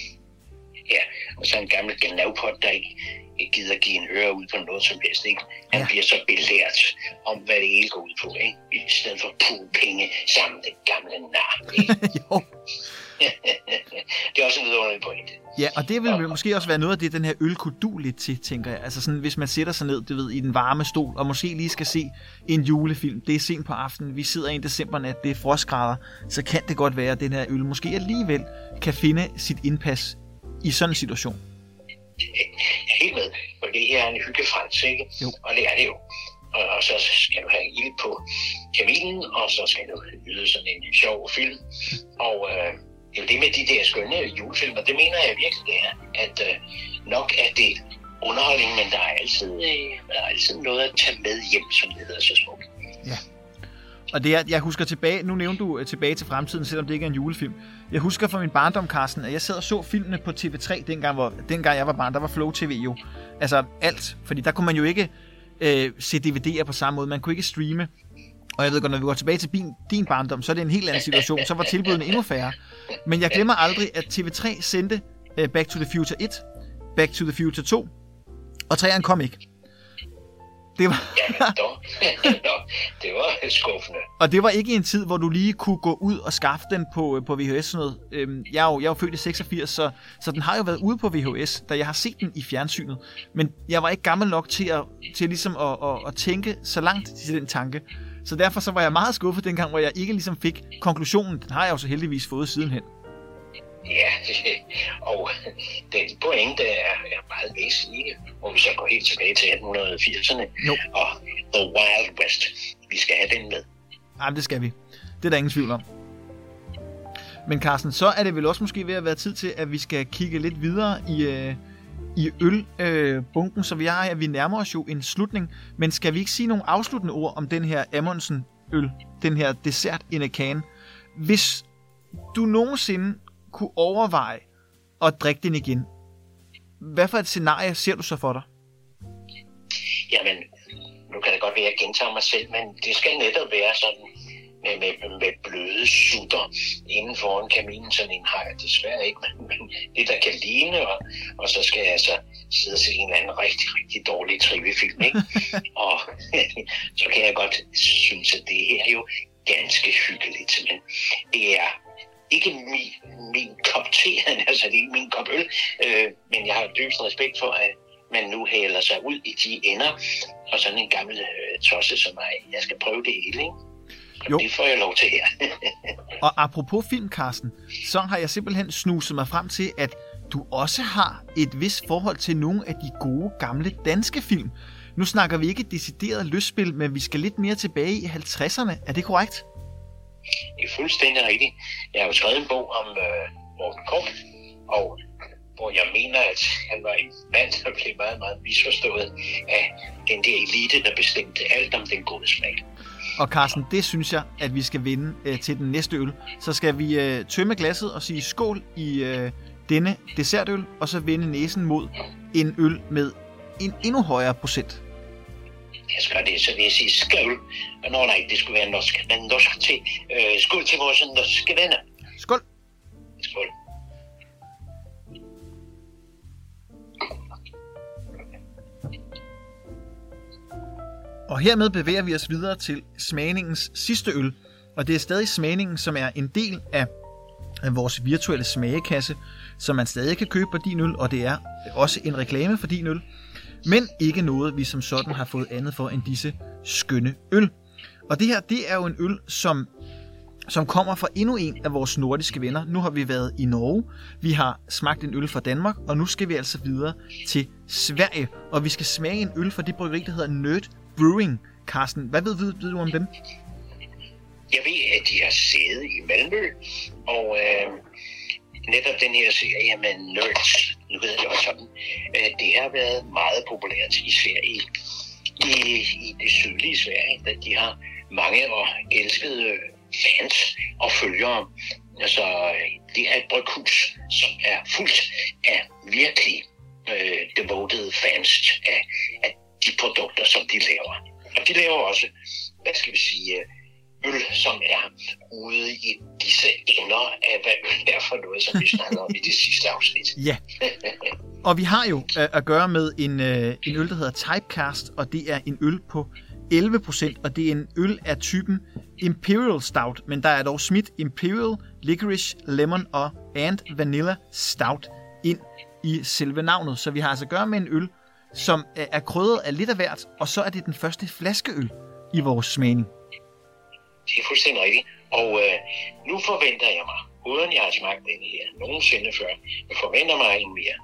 Ja, og så en gammel gnavpot, der ikke, ikke gider give en øre ud på noget som helst. Ikke? Han ja. bliver så belært om, hvad det hele går ud på, ikke? i stedet for at penge sammen den gamle nar. jo. det er også en vidunderlig pointe. Ja, og det vil måske også være noget af det, den her øl kunne du lidt til, tænker jeg. Altså sådan, hvis man sætter sig ned, du ved, i den varme stol, og måske lige skal se en julefilm. Det er sent på aftenen, vi sidder en december nat, det er frostgrader, så kan det godt være, at den her øl måske alligevel kan finde sit indpas i sådan en situation. Jeg er helt med, for det her er en hyggefrans, ikke? Jo. Og det er det jo. Og, og så skal du have ild på kaminen, og så skal du yde sådan en sjov film. Og øh, det er jo det med de der skønne øh, julefilmer, det mener jeg virkelig, det er, at øh, nok er det underholdning, men der er altid, øh, der er altid noget at tage med hjem, som det hedder så smukt. Ja. Og det er, jeg husker tilbage, nu nævnte du øh, tilbage til fremtiden, selvom det ikke er en julefilm. Jeg husker fra min barndom, Carsten, at jeg sad og så filmene på TV3, dengang, hvor, dengang jeg var barn, der var Flow TV jo. Altså alt, fordi der kunne man jo ikke øh, se DVD'er på samme måde, man kunne ikke streame. Og jeg ved godt, når vi går tilbage til din, din barndom, så er det en helt anden situation. Så var tilbudene endnu færre. Men jeg glemmer aldrig, at TV3 sendte uh, Back to the Future 1, Back to the Future 2, og 3'eren kom ikke. Det var... ja, det var skuffende. Og det var ikke en tid, hvor du lige kunne gå ud og skaffe den på, øh, på VHS. Sådan noget. Øhm, jeg, er jo, jeg er jo født i 86, så, så den har jo været ude på VHS, da jeg har set den i fjernsynet. Men jeg var ikke gammel nok til at, til ligesom at, at, at tænke så langt til den tanke. Så derfor så var jeg meget skuffet dengang, hvor jeg ikke ligesom fik konklusionen. Den har jeg jo så heldigvis fået sidenhen. Ja, og den pointe er, er meget væsentlig, hvor vi så går helt tilbage til 1880'erne jo. og The Wild West. Vi skal have den med. Jamen, det skal vi. Det er der ingen tvivl om. Men Carsten, så er det vel også måske ved at være tid til, at vi skal kigge lidt videre i, øh, i ølbunken, øh, så vi er, at vi nærmer os jo en slutning. Men skal vi ikke sige nogle afsluttende ord om den her Amundsen øl, den her dessert in a can? Hvis du nogensinde kunne overveje at drikke den igen, hvad for et scenarie ser du så for dig? Jamen, nu kan det godt være, at jeg gentager mig selv, men det skal netop være sådan med, med, med bløde sutter inden foran kaminen. Sådan en har jeg desværre ikke, men, men det der kan ligne, og, og så skal jeg så sidde og se en eller anden rigtig, rigtig dårlig trivefilm, ikke? og så kan jeg godt synes, at det her er jo ganske hyggeligt, men det er ikke min, min kop te, altså det er ikke min kop øl, øh, men jeg har dybest respekt for, at man nu hælder sig ud i de ender, og sådan en gammel øh, tosse som mig, jeg skal prøve det hele, ikke? Jo. Det får jeg lov til her. og apropos film, Carsten, så har jeg simpelthen snuset mig frem til, at du også har et vis forhold til nogle af de gode gamle danske film. Nu snakker vi ikke decideret lystspil, men vi skal lidt mere tilbage i 50'erne. Er det korrekt? Det er fuldstændig rigtigt. Jeg har jo skrevet en bog om øh, Morten Korn, og hvor jeg mener, at han var en mand, der blev meget, meget misforstået af den der elite, der bestemte alt om den gode smag. Og Carsten, det synes jeg, at vi skal vinde øh, til den næste øl. Så skal vi øh, tømme glasset og sige skål i øh, denne dessertøl, og så vende næsen mod en øl med en endnu højere procent. Jeg skal det, så vil jeg sige skål. Nå nej, det skulle være norsk, men norsk til. Øh, skål til vores norske venner. Skål! Skål. Og hermed bevæger vi os videre til smagningens sidste øl. Og det er stadig smagningen, som er en del af af vores virtuelle smagekasse, som man stadig kan købe på din øl, og det er også en reklame for din øl, men ikke noget, vi som sådan har fået andet for end disse skønne øl. Og det her, det er jo en øl, som som kommer fra endnu en af vores nordiske venner. Nu har vi været i Norge, vi har smagt en øl fra Danmark, og nu skal vi altså videre til Sverige. Og vi skal smage en øl fra det bryggeri, der hedder Nød Brewing. Carsten, hvad ved, ved, ved du om dem? Jeg ved, at de har sæde i Malmø, og øh, netop den her serie med Nerds, nu ved jeg også sådan, øh, det har været meget populært i Sverige, i, i det sydlige Sverige, da de har mange og elskede fans og følgere. Altså, det er et bryghus, som er fuldt af virkelig øh, devoted fans af, af de produkter, som de laver. Og de laver også, hvad skal vi sige, øl, som er ude i disse ender af, hvad øl er for noget, som vi snakker om i det sidste afsnit. Ja. Og vi har jo at gøre med en, øh, en øl, der hedder Typecast, og det er en øl på 11%, og det er en øl af typen Imperial Stout, men der er dog smidt Imperial, Licorice, Lemon og and Vanilla Stout ind i selve navnet. Så vi har altså at gøre med en øl, som øh, er krydret af lidt af hvert, og så er det den første flaskeøl i vores smagning. Det er fuldstændig rigtigt. Og øh, nu forventer jeg mig, uden jeg har smagt den her nogensinde før, jeg forventer mig en mere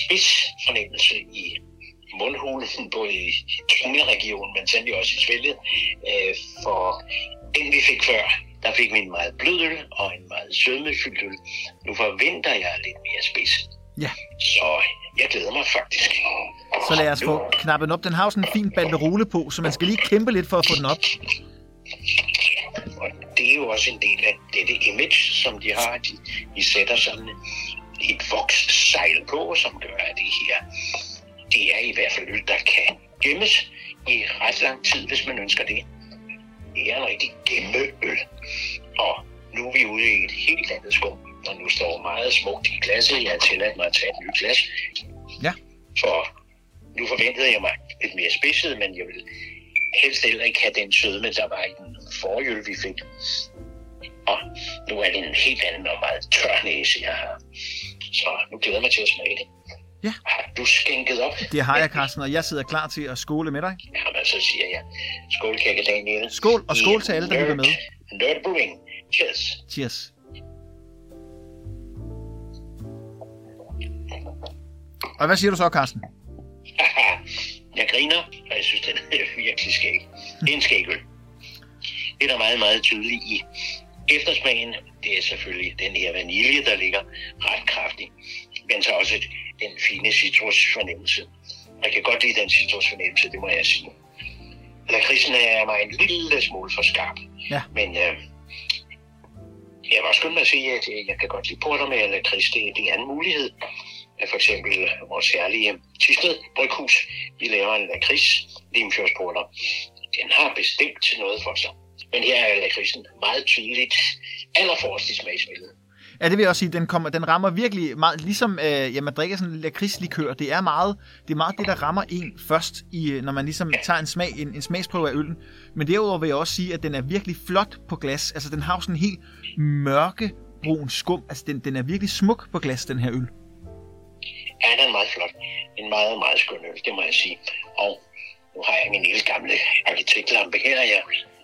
spids fornemmelse i mundhulen, både i tungeregionen, men sandelig også i svælget. Øh, for den vi fik før, der fik vi en meget blød øl og en meget sødmefyldt øl. Nu forventer jeg lidt mere spids. Ja. Så jeg glæder mig faktisk. Så lad os få knappen op. Den har sådan en fin banderole på, så man skal lige kæmpe lidt for at få den op. Og det er jo også en del af dette image, som de har. De, de sætter sådan et vokssejl på, som gør, at det her det er i hvert fald øl, der kan gemmes i ret lang tid, hvis man ønsker det. Det er en rigtig gemmeøl. Og nu er vi ude i et helt andet skum, og nu står meget smukt i glasset. Jeg har tilladt mig at tage et nyt glas. Ja. For nu forventede jeg mig lidt mere spidset, men jeg vil helst heller ikke have den sødme, der var i den forrige øl, vi fik. Og nu er det en helt anden og meget tør næse, jeg har. Så nu glæder jeg mig til at smage det. Ja. Har du skænket op? Det har jeg, Carsten, og jeg sidder klar til at skåle med dig. Jamen, så siger jeg, skål, kække Daniel. Skål, og skål til alle, der lytter med. Nerd Brewing. Cheers. Cheers. Og hvad siger du så, Carsten? jeg griner, og jeg synes, den er virkelig skæg. Det er en skægøl. Det er der meget, meget tydeligt i eftersmagen. Det er selvfølgelig den her vanilje, der ligger ret kraftig. Men så også den fine citrusfornemmelse. Jeg kan godt lide den citrusfornemmelse, det må jeg sige. Lakridsen er mig en lille smule for skarp. Ja. Men øh, jeg vil også mig at sige, at jeg kan godt lide porter med lakrids. Det, det er en mulighed. For eksempel vores særlige Tisted Bryghus. Vi laver en lakrids limfjordsporter. Den har bestemt noget for sig. Men her er lakridsen meget tydeligt allerforrest i smagsbilledet. Ja, det vil jeg også sige, den, kommer, den rammer virkelig meget, ligesom øh, ja, man drikker sådan en lakridslikør, det er meget det, er meget det der rammer en først, i, øh, når man ligesom tager en, smag, en, en smagsprøve af øllen. Men derudover vil jeg også sige, at den er virkelig flot på glas. Altså, den har jo sådan en helt mørkebrun skum. Altså, den, den er virkelig smuk på glas, den her øl. Den er meget flot. En meget, meget skøn øl, det må jeg sige. Og nu har jeg min lille gamle arkitektlampe her, jeg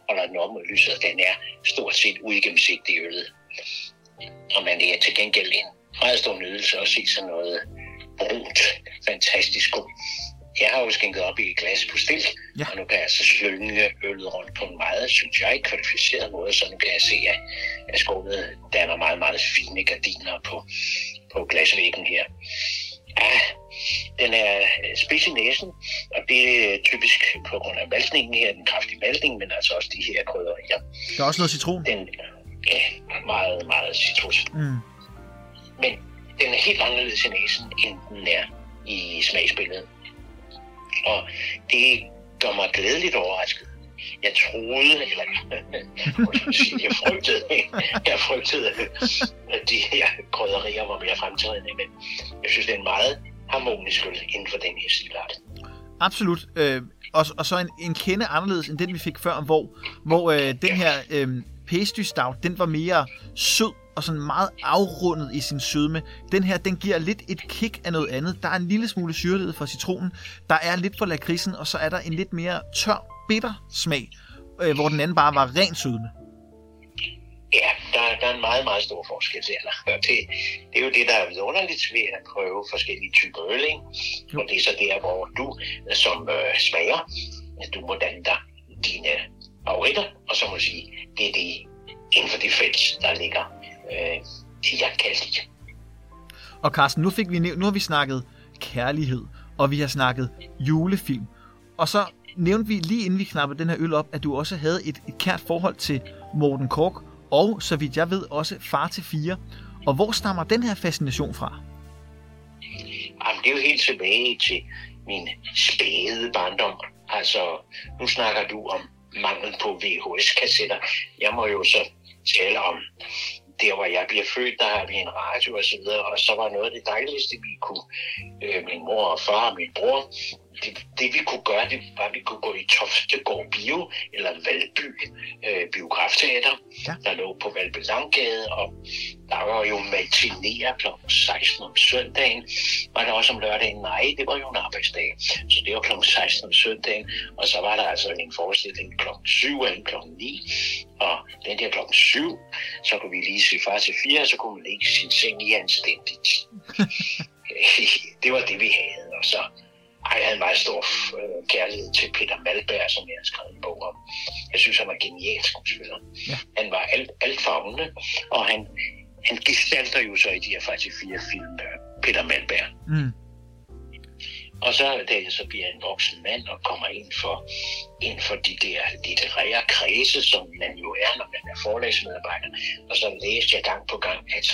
holder den op mod lyset, den er stort set uigennemsigtig øllet. Og man er til gengæld en meget stor nydelse at se sådan noget brunt, fantastisk god. Jeg har jo skænket op i et glas på stil, Ja. og nu kan jeg så slynge øllet rundt på en meget, synes jeg, kvalificeret måde, så nu kan jeg se, at, at skålet danner meget, meget fine gardiner på, på glasvæggen her. Ja, den er spids i næsen, og det er typisk på grund af maltningen her, den kraftige maltning, men altså også de her krydderier. Der er også noget citron. Den er meget, meget citrus. Mm. Men den er helt anderledes i næsen, end den er i smagsbilledet. Og det gør mig glædeligt overrasket. Jeg troede, eller jeg frygtede, jeg frygtede, at de her krydderier var mere fremtrædende, men jeg synes, det er en meget harmonisk øl inden for den her stilart. Absolut. Øh, og, og så en, en kende anderledes end den, vi fik før, hvor, hvor øh, den her øh, pastry stout, den var mere sød og sådan meget afrundet i sin sødme. Den her, den giver lidt et kick af noget andet. Der er en lille smule syrlighed fra citronen, der er lidt for lakridsen, og så er der en lidt mere tør, bitter smag, øh, hvor den anden bare var ren sødme. Ja, der, der er en meget, meget stor forskel til det, det er jo det, der er vidunderligt ved at prøve forskellige typer øl, ikke? Og det er så der, hvor du som øh, smager, at du må danne dig dine favoritter, og så må du sige, det er det inden for det felt, der ligger øh, det, jeg kalder det. Og Carsten, nu, fik vi, nu har vi snakket kærlighed, og vi har snakket julefilm. Og så nævnte vi lige inden vi knappede den her øl op, at du også havde et, et kært forhold til Morten Kork, og så vidt jeg ved også far til fire. Og hvor stammer den her fascination fra? Jamen, det er jo helt tilbage til min spæde barndom. Altså, nu snakker du om mangel på VHS-kassetter. Jeg må jo så tale om der, hvor jeg bliver født, der har vi en radio og så videre, og så var noget af det dejligste, vi kunne, øh, min mor og far og min bror, det, det vi kunne gøre, det var, at vi kunne gå i Toftegård Bio, eller Valby øh, Biografteater, ja. der lå på Valby Langgade, og der var jo matinéer kl. 16 om søndagen. Var der også om lørdagen? Nej, det var jo en arbejdsdag. Så det var kl. 16 om søndagen, og så var der altså en forestilling kl. 7 eller kl. 9. Og den der kl. 7, så kunne vi lige se far til 4, så kunne man lægge sin seng i anstændigt. det var det, vi havde. Og så jeg havde en meget stor øh, kærlighed til Peter Malberg, som jeg har skrevet en bog om. Jeg synes, han var genial skuespiller. Ja. Han var alt, alt fagne, og han, han gestalter jo så i de her faktisk fire film, øh, Peter Malberg. Mm. Og så, da jeg så bliver en voksen mand og kommer ind for, ind for de der litterære kredse, som man jo er, når man er forlagsmedarbejder, og så læste jeg gang på gang, at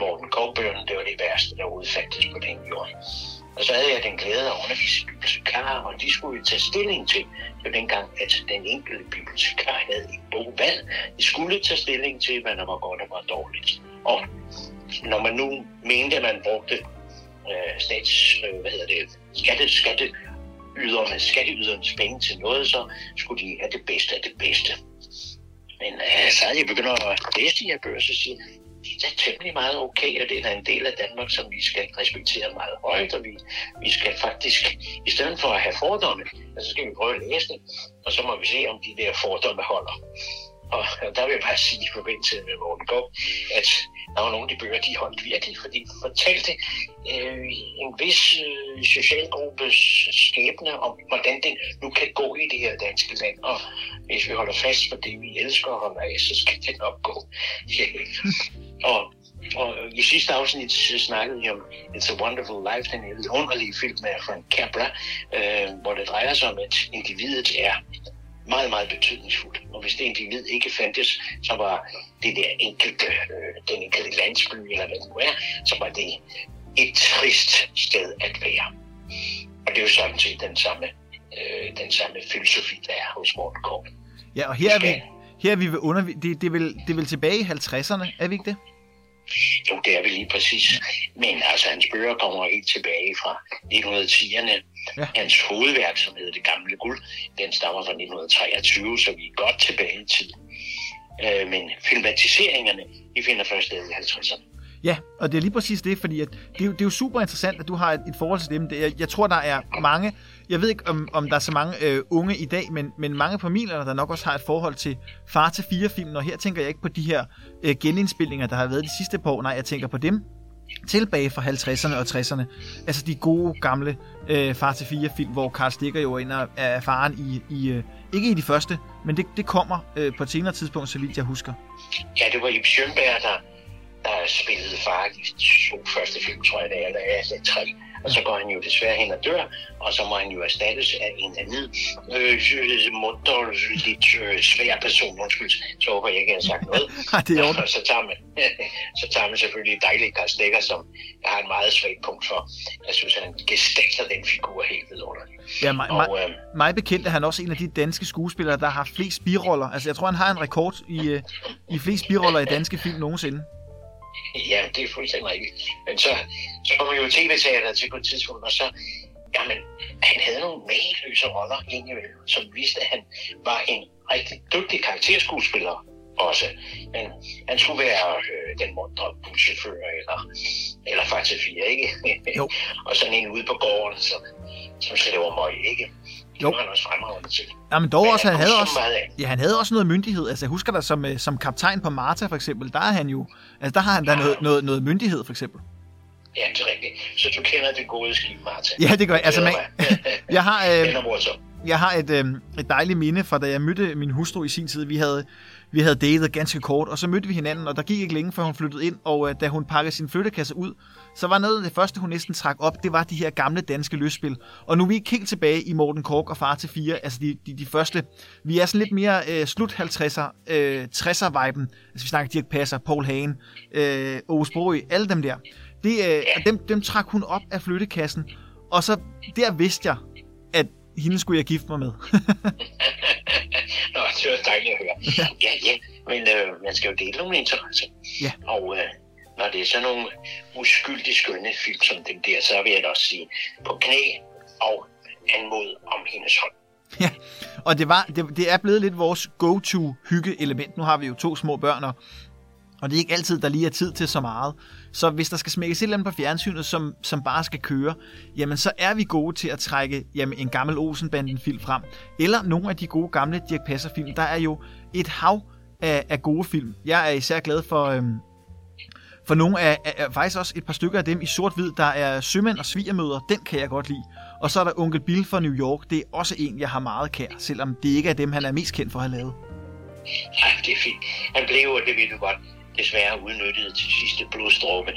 Morten Gårdbøgerne, det var det værste, der udfattes på den jord. Og så havde jeg den glæde at undervise bibliotekarer, og de skulle jo tage stilling til, det var dengang, at den enkelte bibliotekar havde et bogvalg. De skulle tage stilling til, hvad der var godt og var dårligt. Og når man nu mente, at man brugte øh, stats, øh, hvad hedder det, skatte, skatte, yderne, skatteydernes penge til noget, så skulle de have det bedste af det bedste. Men øh, så havde jeg begyndt at læse de her bøger, så siger det er temmelig meget okay, og det er en del af Danmark, som vi skal respektere meget højt, og vi, vi skal faktisk, i stedet for at have fordomme, så skal vi prøve at læse det, og så må vi se, om de der fordomme holder. Og der vil jeg bare sige i forbindelse med Morten Gård, at der var nogle af de bøger, de holdt virkelig, fordi de fortalte øh, en vis øh, socialgruppes skæbne om, hvordan det nu kan gå i det her danske land. Og hvis vi holder fast på det, vi elsker at holde af, så skal det nok gå og, og i sidste afsnit snakkede vi om It's a Wonderful Life, den underlige film af Frank Capra, øh, hvor det drejer sig om, at individet er meget, meget betydningsfuldt. Og hvis det individ ikke fandtes, så var det der enkelte, øh, den enkelte landsby, eller hvad det nu er, så var det et trist sted at være. Og det er jo sådan set den samme, øh, den samme filosofi, der er hos Morten Korn. Ja, og her er vi, her er vi ved under... Det, det, er vel, det er vel tilbage i 50'erne, er vi ikke det? Jo, det er vi lige præcis. Men altså, hans bøger kommer helt tilbage fra 1910'erne. Ja. Hans hovedværk, som hedder Det Gamle Guld, den stammer fra 1923, så vi er godt tilbage i tid. Øh, men filmatiseringerne, de finder først sted i 50'erne. Ja, og det er lige præcis det, fordi at det, er jo, det er jo super interessant, at du har et, et forhold til dem. Det, jeg, jeg tror, der er mange, jeg ved ikke, om, om der er så mange øh, unge i dag, men, men mange familier, der nok også har et forhold til far til fire film, og her tænker jeg ikke på de her øh, genindspilninger, der har været de sidste par år, nej, jeg tænker på dem tilbage fra 50'erne og 60'erne. Altså de gode, gamle øh, far til fire film, hvor Karl Stikker jo ind og er faren i, i øh, ikke i de første, men det, det kommer øh, på et senere tidspunkt, så vidt jeg husker. Ja, det var Ip Schønberg, der, der spillede far i de to første film, tror jeg, det er, eller er tre og så går han jo desværre hen og dør, og så må han jo erstattes af en anden øh, munter, lidt øh, svær person, undskyld, så håber jeg ikke, jeg har sagt noget. det er og så tager, man, så tager man selvfølgelig dejlige Karl Stikker, som jeg har en meget svagt punkt for. Jeg synes, han gestalter den figur helt vidunderligt. Ja, mig, og, øh, mig bekendt er han også en af de danske skuespillere, der har flest biroller. Altså, jeg tror, han har en rekord i, øh, i flest biroller i danske film nogensinde. Ja, det er fuldstændig rigtigt. Men så, så kommer jo tv-teater til på et tidspunkt, og så, jamen, han havde nogle mageløse roller indimellem, som viste, at han var en rigtig dygtig karakterskuespiller også. Men han skulle være øh, den mundre buschauffør, eller, eller faktisk fire, ikke? Jo. og sådan en ude på gården, som, som slæver møg, ikke? Jo. var han også fremragende til. Ja, men dog men også, han, havde også, ja, han havde også noget myndighed. Altså, jeg husker da som, øh, som kaptajn på Marta, for eksempel, der er han jo, altså, der har han da ja. noget, noget, noget myndighed, for eksempel. Ja, det er rigtigt. Så du kender det gode skib, Marta. Ja, det gør jeg. Altså, man, jeg har, øh, jeg har et, øh, et dejligt minde fra, da jeg mødte min hustru i sin tid. Vi havde, vi havde datet ganske kort, og så mødte vi hinanden, og der gik ikke længe, før hun flyttede ind, og øh, da hun pakkede sin flyttekasse ud, så var noget af det første, hun næsten trak op, det var de her gamle danske løsspil. Og nu er vi ikke helt tilbage i Morten Kork og Far til 4, altså de, de, de første. Vi er sådan lidt mere øh, slut 50'er, øh, 60'er-viben. Altså vi snakker Dirk Passer, Paul Hagen, øh, Ove Sprogø, alle dem der. Det, øh, dem, dem trak hun op af flyttekassen, og så der vidste jeg, at hende skulle jeg gifte mig med. Nå, det var dejligt at høre. Ja, ja, ja. men øh, man skal jo dele nogle interesser. Ja. Og øh, når det er sådan nogle uskyldige skønne film som dem der, så vil jeg da også sige på knæ og anmod om hendes hånd. Ja, og det, var, det, det er blevet lidt vores go-to hygge-element. Nu har vi jo to små børn, og, og det er ikke altid, der lige er tid til så meget. Så hvis der skal smækkes et eller andet på fjernsynet, som, som bare skal køre, jamen så er vi gode til at trække jamen, en gammel Olsenbanden-film frem. Eller nogle af de gode gamle Dirk Passer-film. Der er jo et hav af, af gode film. Jeg er især glad for, øhm, for nogle af, af, af, faktisk også et par stykker af dem i sort-hvid, der er sømænd og svigermøder, den kan jeg godt lide. Og så er der Onkel Bill fra New York, det er også en, jeg har meget kær, selvom det ikke er dem, han er mest kendt for at have lavet. Ja, det er fint. Han blev, det ved du godt, desværre udnyttet til sidste blodstråbe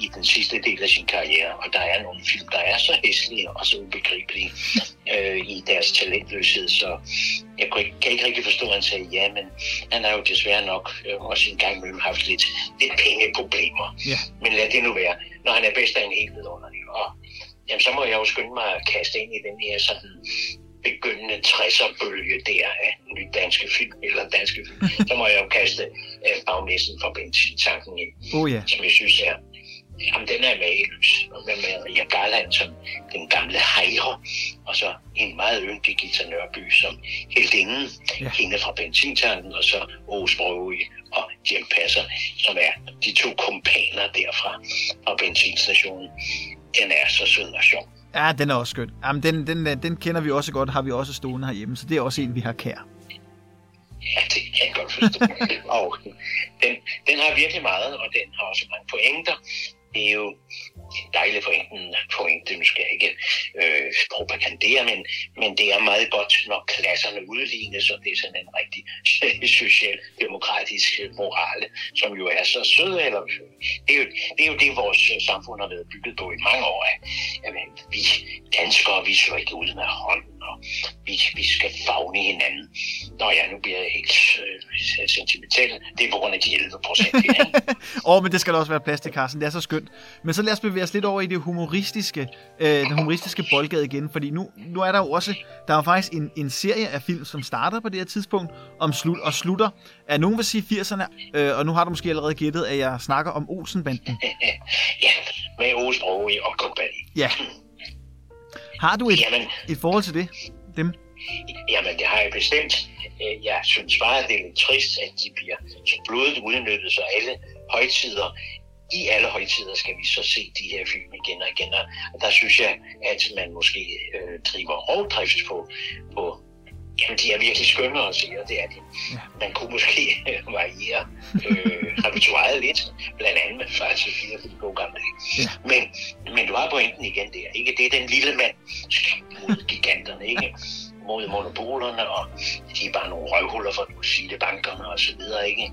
i den sidste del af sin karriere. Og der er nogle film, der er så hæslige og så ubegribelige øh, i deres talentløshed, så jeg kan ikke, kan ikke rigtig forstå, at han sagde ja, men han har jo desværre nok øh, også en gang imellem haft lidt, lidt pengeproblemer. Ja. Men lad det nu være, når han er bedst af en helt vidunderlig. Og jamen, så må jeg jo skynde mig at kaste ind i den her sådan begyndende 60'er-bølge der af ny danske film, eller danske film, så må jeg jo kaste uh, bagmessen fra benzintanken ind, oh, yeah. som jeg synes er Jamen, den er mageløs. Og med Maria Garland som den gamle hejre, og så en meget yndig Gita Nørby som heldinden, ja. hende fra benzintanken, og så Aarhus Brøge og Jim Passer, som er de to kompaner derfra fra benzinstationen. Den er så sød og sjov. Ja, den er også skøn. Jamen, den, den, den kender vi også godt, har vi også stående herhjemme, så det er også en, vi har kær. Ja, det kan jeg godt forstå. og den, den har virkelig meget, og den har også mange pointer. Det er jo en dejlig pointen, pointe, nu skal jeg ikke øh, propagandere, men, men det er meget godt, når klasserne udlignes, og det er sådan en rigtig socialdemokratisk moral, som jo er så sød. Eller, det, er jo, det er jo det, vores øh, samfund har været bygget på i mange år. At, at vi danskere, vi slår ikke ud med hånden og vi, vi skal fagne hinanden. Nå ja, nu bliver jeg helt øh, sentimental. Det er på grund af de 11 procent. Åh, oh, men det skal der også være plads til, Carsten. Det er så skønt. Men så lad os bevæge os lidt over i det humoristiske, øh, den humoristiske boldgade igen, fordi nu, nu er der jo også, der er jo faktisk en, en serie af film, som starter på det her tidspunkt, om slut, og slutter, at nogen vil sige 80'erne, øh, og nu har du måske allerede gættet, at jeg snakker om Olsenbanden. ja, med Olsen og Company. Ja, har du et, Jamen, et forhold til det? Dem? Jamen, det har jeg bestemt. Øh, jeg synes bare, det er lidt trist, at de bliver så blodet udnyttet, så alle højtider, i alle højtider skal vi så se de her film igen og igen. Og der synes jeg, at man måske øh, driver rovdrift på, på Jamen, de er virkelig skønne at se, og det er de. Man kunne måske øh, variere øh, repertoireet lidt, blandt andet med faktisk fire for de gode gamle Ja. Men, men du har pointen igen der, ikke? Det er den lille mand mod giganterne, ikke? Mod monopolerne, og de er bare nogle røvhuller for at sige det, bankerne og så videre, ikke?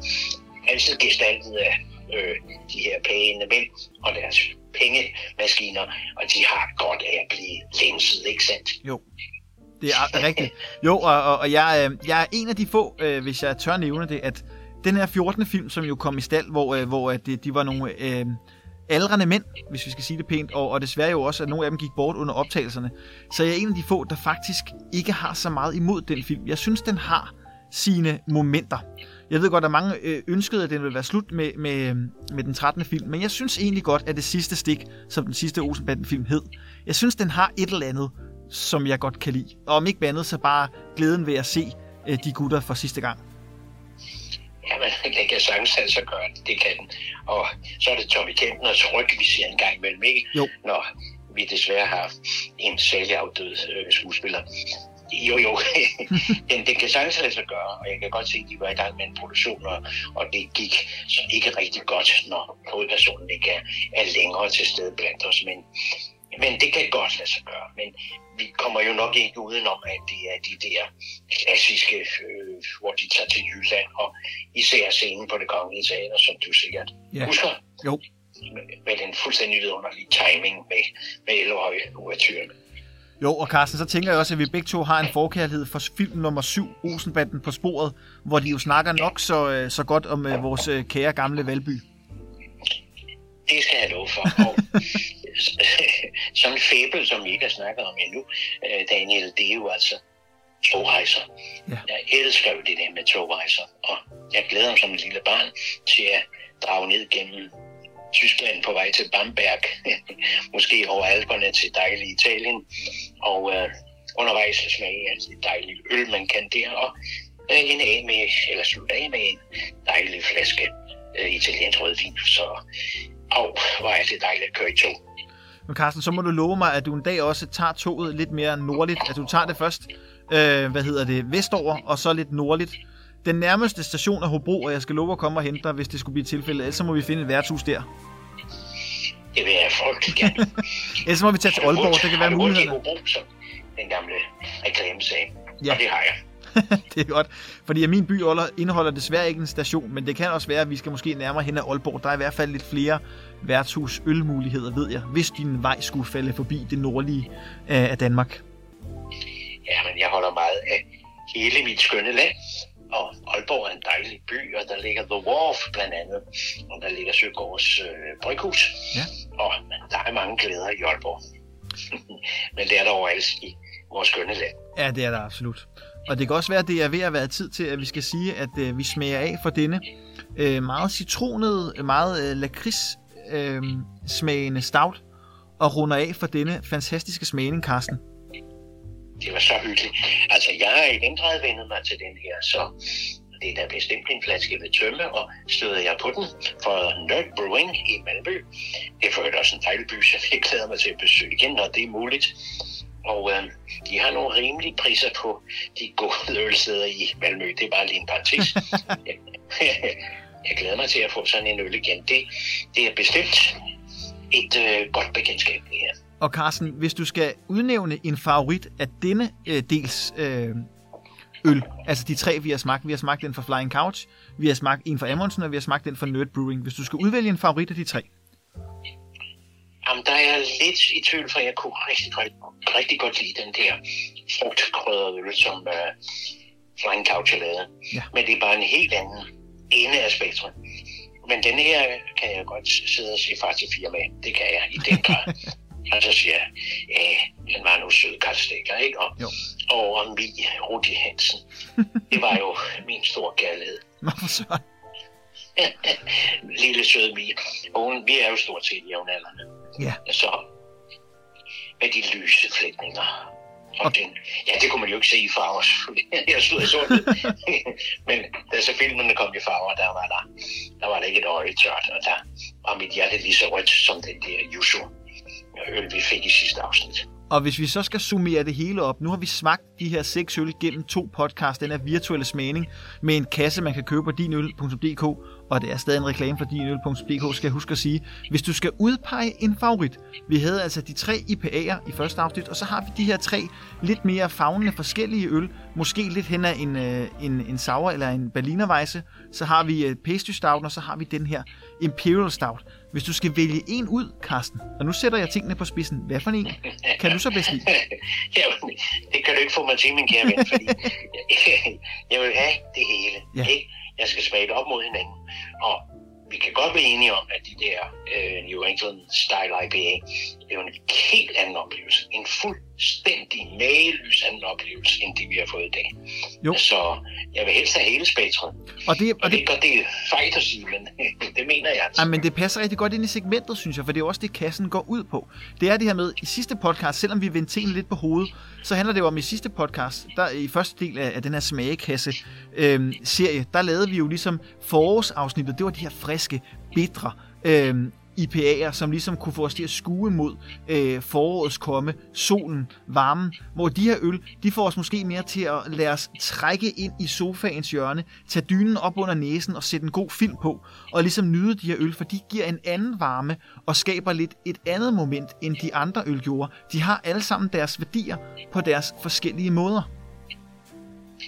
Altid gestaltet af øh, de her pæne mænd og deres pengemaskiner, og de har godt af at blive lænset, ikke sandt? Jo, det er rigtigt. Jo, og, og, og jeg, øh, jeg er en af de få, øh, hvis jeg tør nævne det, at den her 14. film, som jo kom i stald, hvor, øh, hvor de, øh, de var nogle øh, aldrende mænd, hvis vi skal sige det pænt, og, og desværre jo også, at nogle af dem gik bort under optagelserne. Så jeg er en af de få, der faktisk ikke har så meget imod den film. Jeg synes, den har sine momenter. Jeg ved godt, at mange øh, ønskede, at den ville være slut med, med, med den 13. film, men jeg synes egentlig godt, at det sidste stik, som den sidste Olsenbanden-film hed, jeg synes, den har et eller andet, som jeg godt kan lide. Og om ikke andet, så bare glæden ved at se øh, de gutter for sidste gang. Jamen, den kan sagtens altså gøre det. Det kan den. Og så er det Tommy Kempners ryg, vi siger en gang imellem, ikke? Jo. Når vi desværre har en sælgeafdød øh, skuespiller. Jo, jo. den, den kan sagtens lade sig gøre, og jeg kan godt se, at de var i gang med en produktion, og, og det gik så ikke rigtig godt, når hovedpersonen ikke er, er længere til stede blandt os. Men, men det kan godt lade sig gøre. Men vi kommer jo nok ikke udenom, at det er de der klassiske, øh, hvor de tager til Jylland, og især scenen på det kongelige teater, som du sikkert Ja. husker. Jo. Med, med den fuldstændig vidunderlige timing med, med Elhøj uvertyren. Jo, og Carsten, så tænker jeg også, at vi begge to har en forkærlighed for film nummer 7, Olsenbanden på sporet, hvor de jo snakker nok så, øh, så godt om øh, vores øh, kære gamle Valby. Det skal jeg love for. Og sådan en fæbel, som vi ikke har snakket om endnu, øh, Daniel, det er jo altså togrejser. Ja. Jeg elsker jo det der med togrejser, og jeg glæder mig som et lille barn til at drage ned gennem Tyskland på vej til Bamberg, måske over Alperne til dejlige Italien, og øh, undervejs smage af det altså dejlige øl, man kan der, og øh, en af med, eller slutte af med en dejlig flaske øh, italiensk rødvin. Så Au, hvor er det dejligt at køre i tog. Men Carsten, så må du love mig, at du en dag også tager toget lidt mere nordligt. At du tager det først, øh, hvad hedder det, vestover, og så lidt nordligt. Den nærmeste station er Hobro, og jeg skal love at komme og hente dig, hvis det skulle blive tilfældet. Ellers så må vi finde et værtshus der. Det vil jeg frygtelig gerne. Ellers så må vi tage til Aalborg, det kan være mulighederne. Har Hobro, som den gamle reklame sagde? Ja. Og det har jeg. det er godt, fordi at min by indeholder desværre ikke en station, men det kan også være, at vi skal måske nærmere hen ad Aalborg. Der er i hvert fald lidt flere værtshus ølmuligheder, ved jeg, hvis din vej skulle falde forbi det nordlige øh, af Danmark. Ja, men jeg holder meget af hele mit skønne land. Og Aalborg er en dejlig by, og der ligger The Wharf blandt andet, og der ligger Søgaards øh, bryghus. Ja. Og der er mange glæder i Aalborg. men det er der overalt i vores skønne land. Ja, det er der absolut. Og det kan også være, at det er ved at være tid til, at vi skal sige, at øh, vi smager af for denne øh, meget citronede, meget øh, lakrids øh, smagende stout, og runder af for denne fantastiske smagning, Carsten. Det var så hyggeligt. Altså, jeg har i den grad vendet mig til den her, så det er da bestemt en flaske ved tømme, og støder jeg på den for Nerd Brewing i Malmø. Det er for øvrigt også en dejlig by, så jeg glæder mig til at besøge igen, når det er muligt. Og øh, de har nogle rimelige priser på de gode ølsteder i Malmø. Det er bare lige en parentes. jeg glæder mig til at få sådan en øl igen. Det, det er bestemt et øh, godt bekendtskab, det her. Og Carsten, hvis du skal udnævne en favorit af denne øh, dels øh, øl, altså de tre, vi har smagt. Vi har smagt den fra Flying Couch, vi har smagt en fra Amundsen, og vi har smagt den fra Nerd Brewing. Hvis du skal udvælge en favorit af de tre. Jamen, der er jeg lidt i tvivl, for jeg kunne rigtig, rigtig, rigtig godt lide den der frugtkrydrede øl, som uh, Flying Couch har lavet. Ja. Men det er bare en helt anden ende af spektrum. Men den her kan jeg godt sidde og sige far til fire med. Det kan jeg i den grad. og så siger øh, den var nu sød karlstikker, ikke? Og, Jo. og Mi Rudi Hansen. Det var jo min store kærlighed. Hvorfor så? Lille søde Mi. Hun, vi er jo stort set jævnaldrende. Ja. Så med de lyse flætninger. Og Og- den, ja, det kunne man jo ikke se i farver. Jeg stod i sort. Men da så filmene kom i farver, der var der, der var der ikke et øje tørt, og der var mit hjerte lige så rødt som den der Yuzu øl, vi fik i sidste afsnit. Og hvis vi så skal summere det hele op, nu har vi smagt de her seks øl gennem to podcast, den er virtuelle smagning, med en kasse, man kan købe på dinøl.dk, og det er stadig en reklame for dinøl.dk, skal jeg huske at sige. Hvis du skal udpege en favorit, vi havde altså de tre IPA'er i første afsnit, og så har vi de her tre lidt mere fagnende forskellige øl, måske lidt hen ad en, øh, en, en sour eller en berlinervejse, så har vi øh, pastry stout, og så har vi den her Imperial Stout. Hvis du skal vælge en ud, Karsten, og nu sætter jeg tingene på spidsen, hvad for en kan du så bedst lide? Jamen, det kan du ikke få mig til, min kære ven, fordi jeg vil have det hele. Ja. Ikke? Jeg skal smage det op mod hinanden. Og vi kan godt være enige om, at de der øh, New England Style IPA, det er jo en helt anden oplevelse. En fuldstændig mageløs anden oplevelse, end de vi har fået i dag. Jo. Så jeg vil helst have hele spektret. Og det, Og og det det, er det er fejt at sige, men det mener jeg altså. Ja, men det passer rigtig godt ind i segmentet, synes jeg, for det er også det, kassen går ud på. Det er det her med, i sidste podcast, selvom vi vendte tingene lidt på hovedet, så handler det jo om i sidste podcast, der i første del af, af den her smagekasse øhm, serie, der lavede vi jo ligesom forårsafsnittet, det var de her friske, bitre øhm, IPA'er, som ligesom kunne få os til at skue mod øh, forårets komme, solen, varmen, hvor de her øl, de får os måske mere til at lade os trække ind i sofaens hjørne, tage dynen op under næsen og sætte en god film på, og ligesom nyde de her øl, for de giver en anden varme og skaber lidt et andet moment, end de andre øl gjorde. De har alle sammen deres værdier på deres forskellige måder.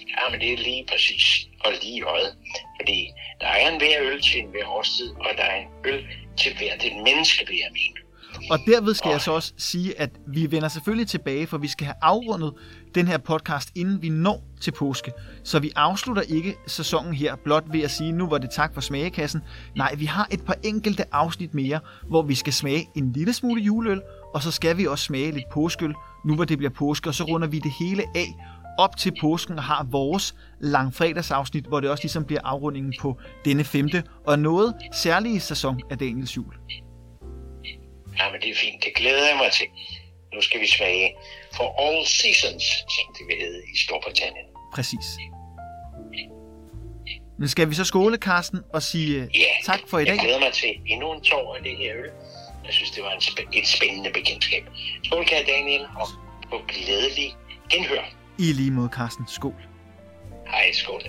Ja, men det er lige præcis og lige øjet. Fordi der er en hver øl til en hver årstid, og der er en øl til hver det menneske, vil jeg mene. Og derved skal jeg så også sige, at vi vender selvfølgelig tilbage, for vi skal have afrundet den her podcast, inden vi når til påske. Så vi afslutter ikke sæsonen her blot ved at sige, nu var det tak for smagekassen. Nej, vi har et par enkelte afsnit mere, hvor vi skal smage en lille smule juleøl, og så skal vi også smage lidt påskeøl, nu hvor det bliver påske, og så runder vi det hele af op til påsken har vores langfredagsafsnit, hvor det også ligesom bliver afrundingen på denne femte og noget særlige sæson af Daniels jul. Ja, men det er fint. Det glæder jeg mig til. Nu skal vi smage for all seasons, som det vil hedde i Storbritannien. Præcis. Men skal vi så skåle, Karsten, og sige øh, Ja, tak for i dag? jeg glæder mig til endnu en tår af det her øl. Jeg synes, det var en spæ- et spændende bekendtskab. Skål, kære Daniel, og på glædelig genhør. I lige mod, Karsten. Skål. Hej, skål.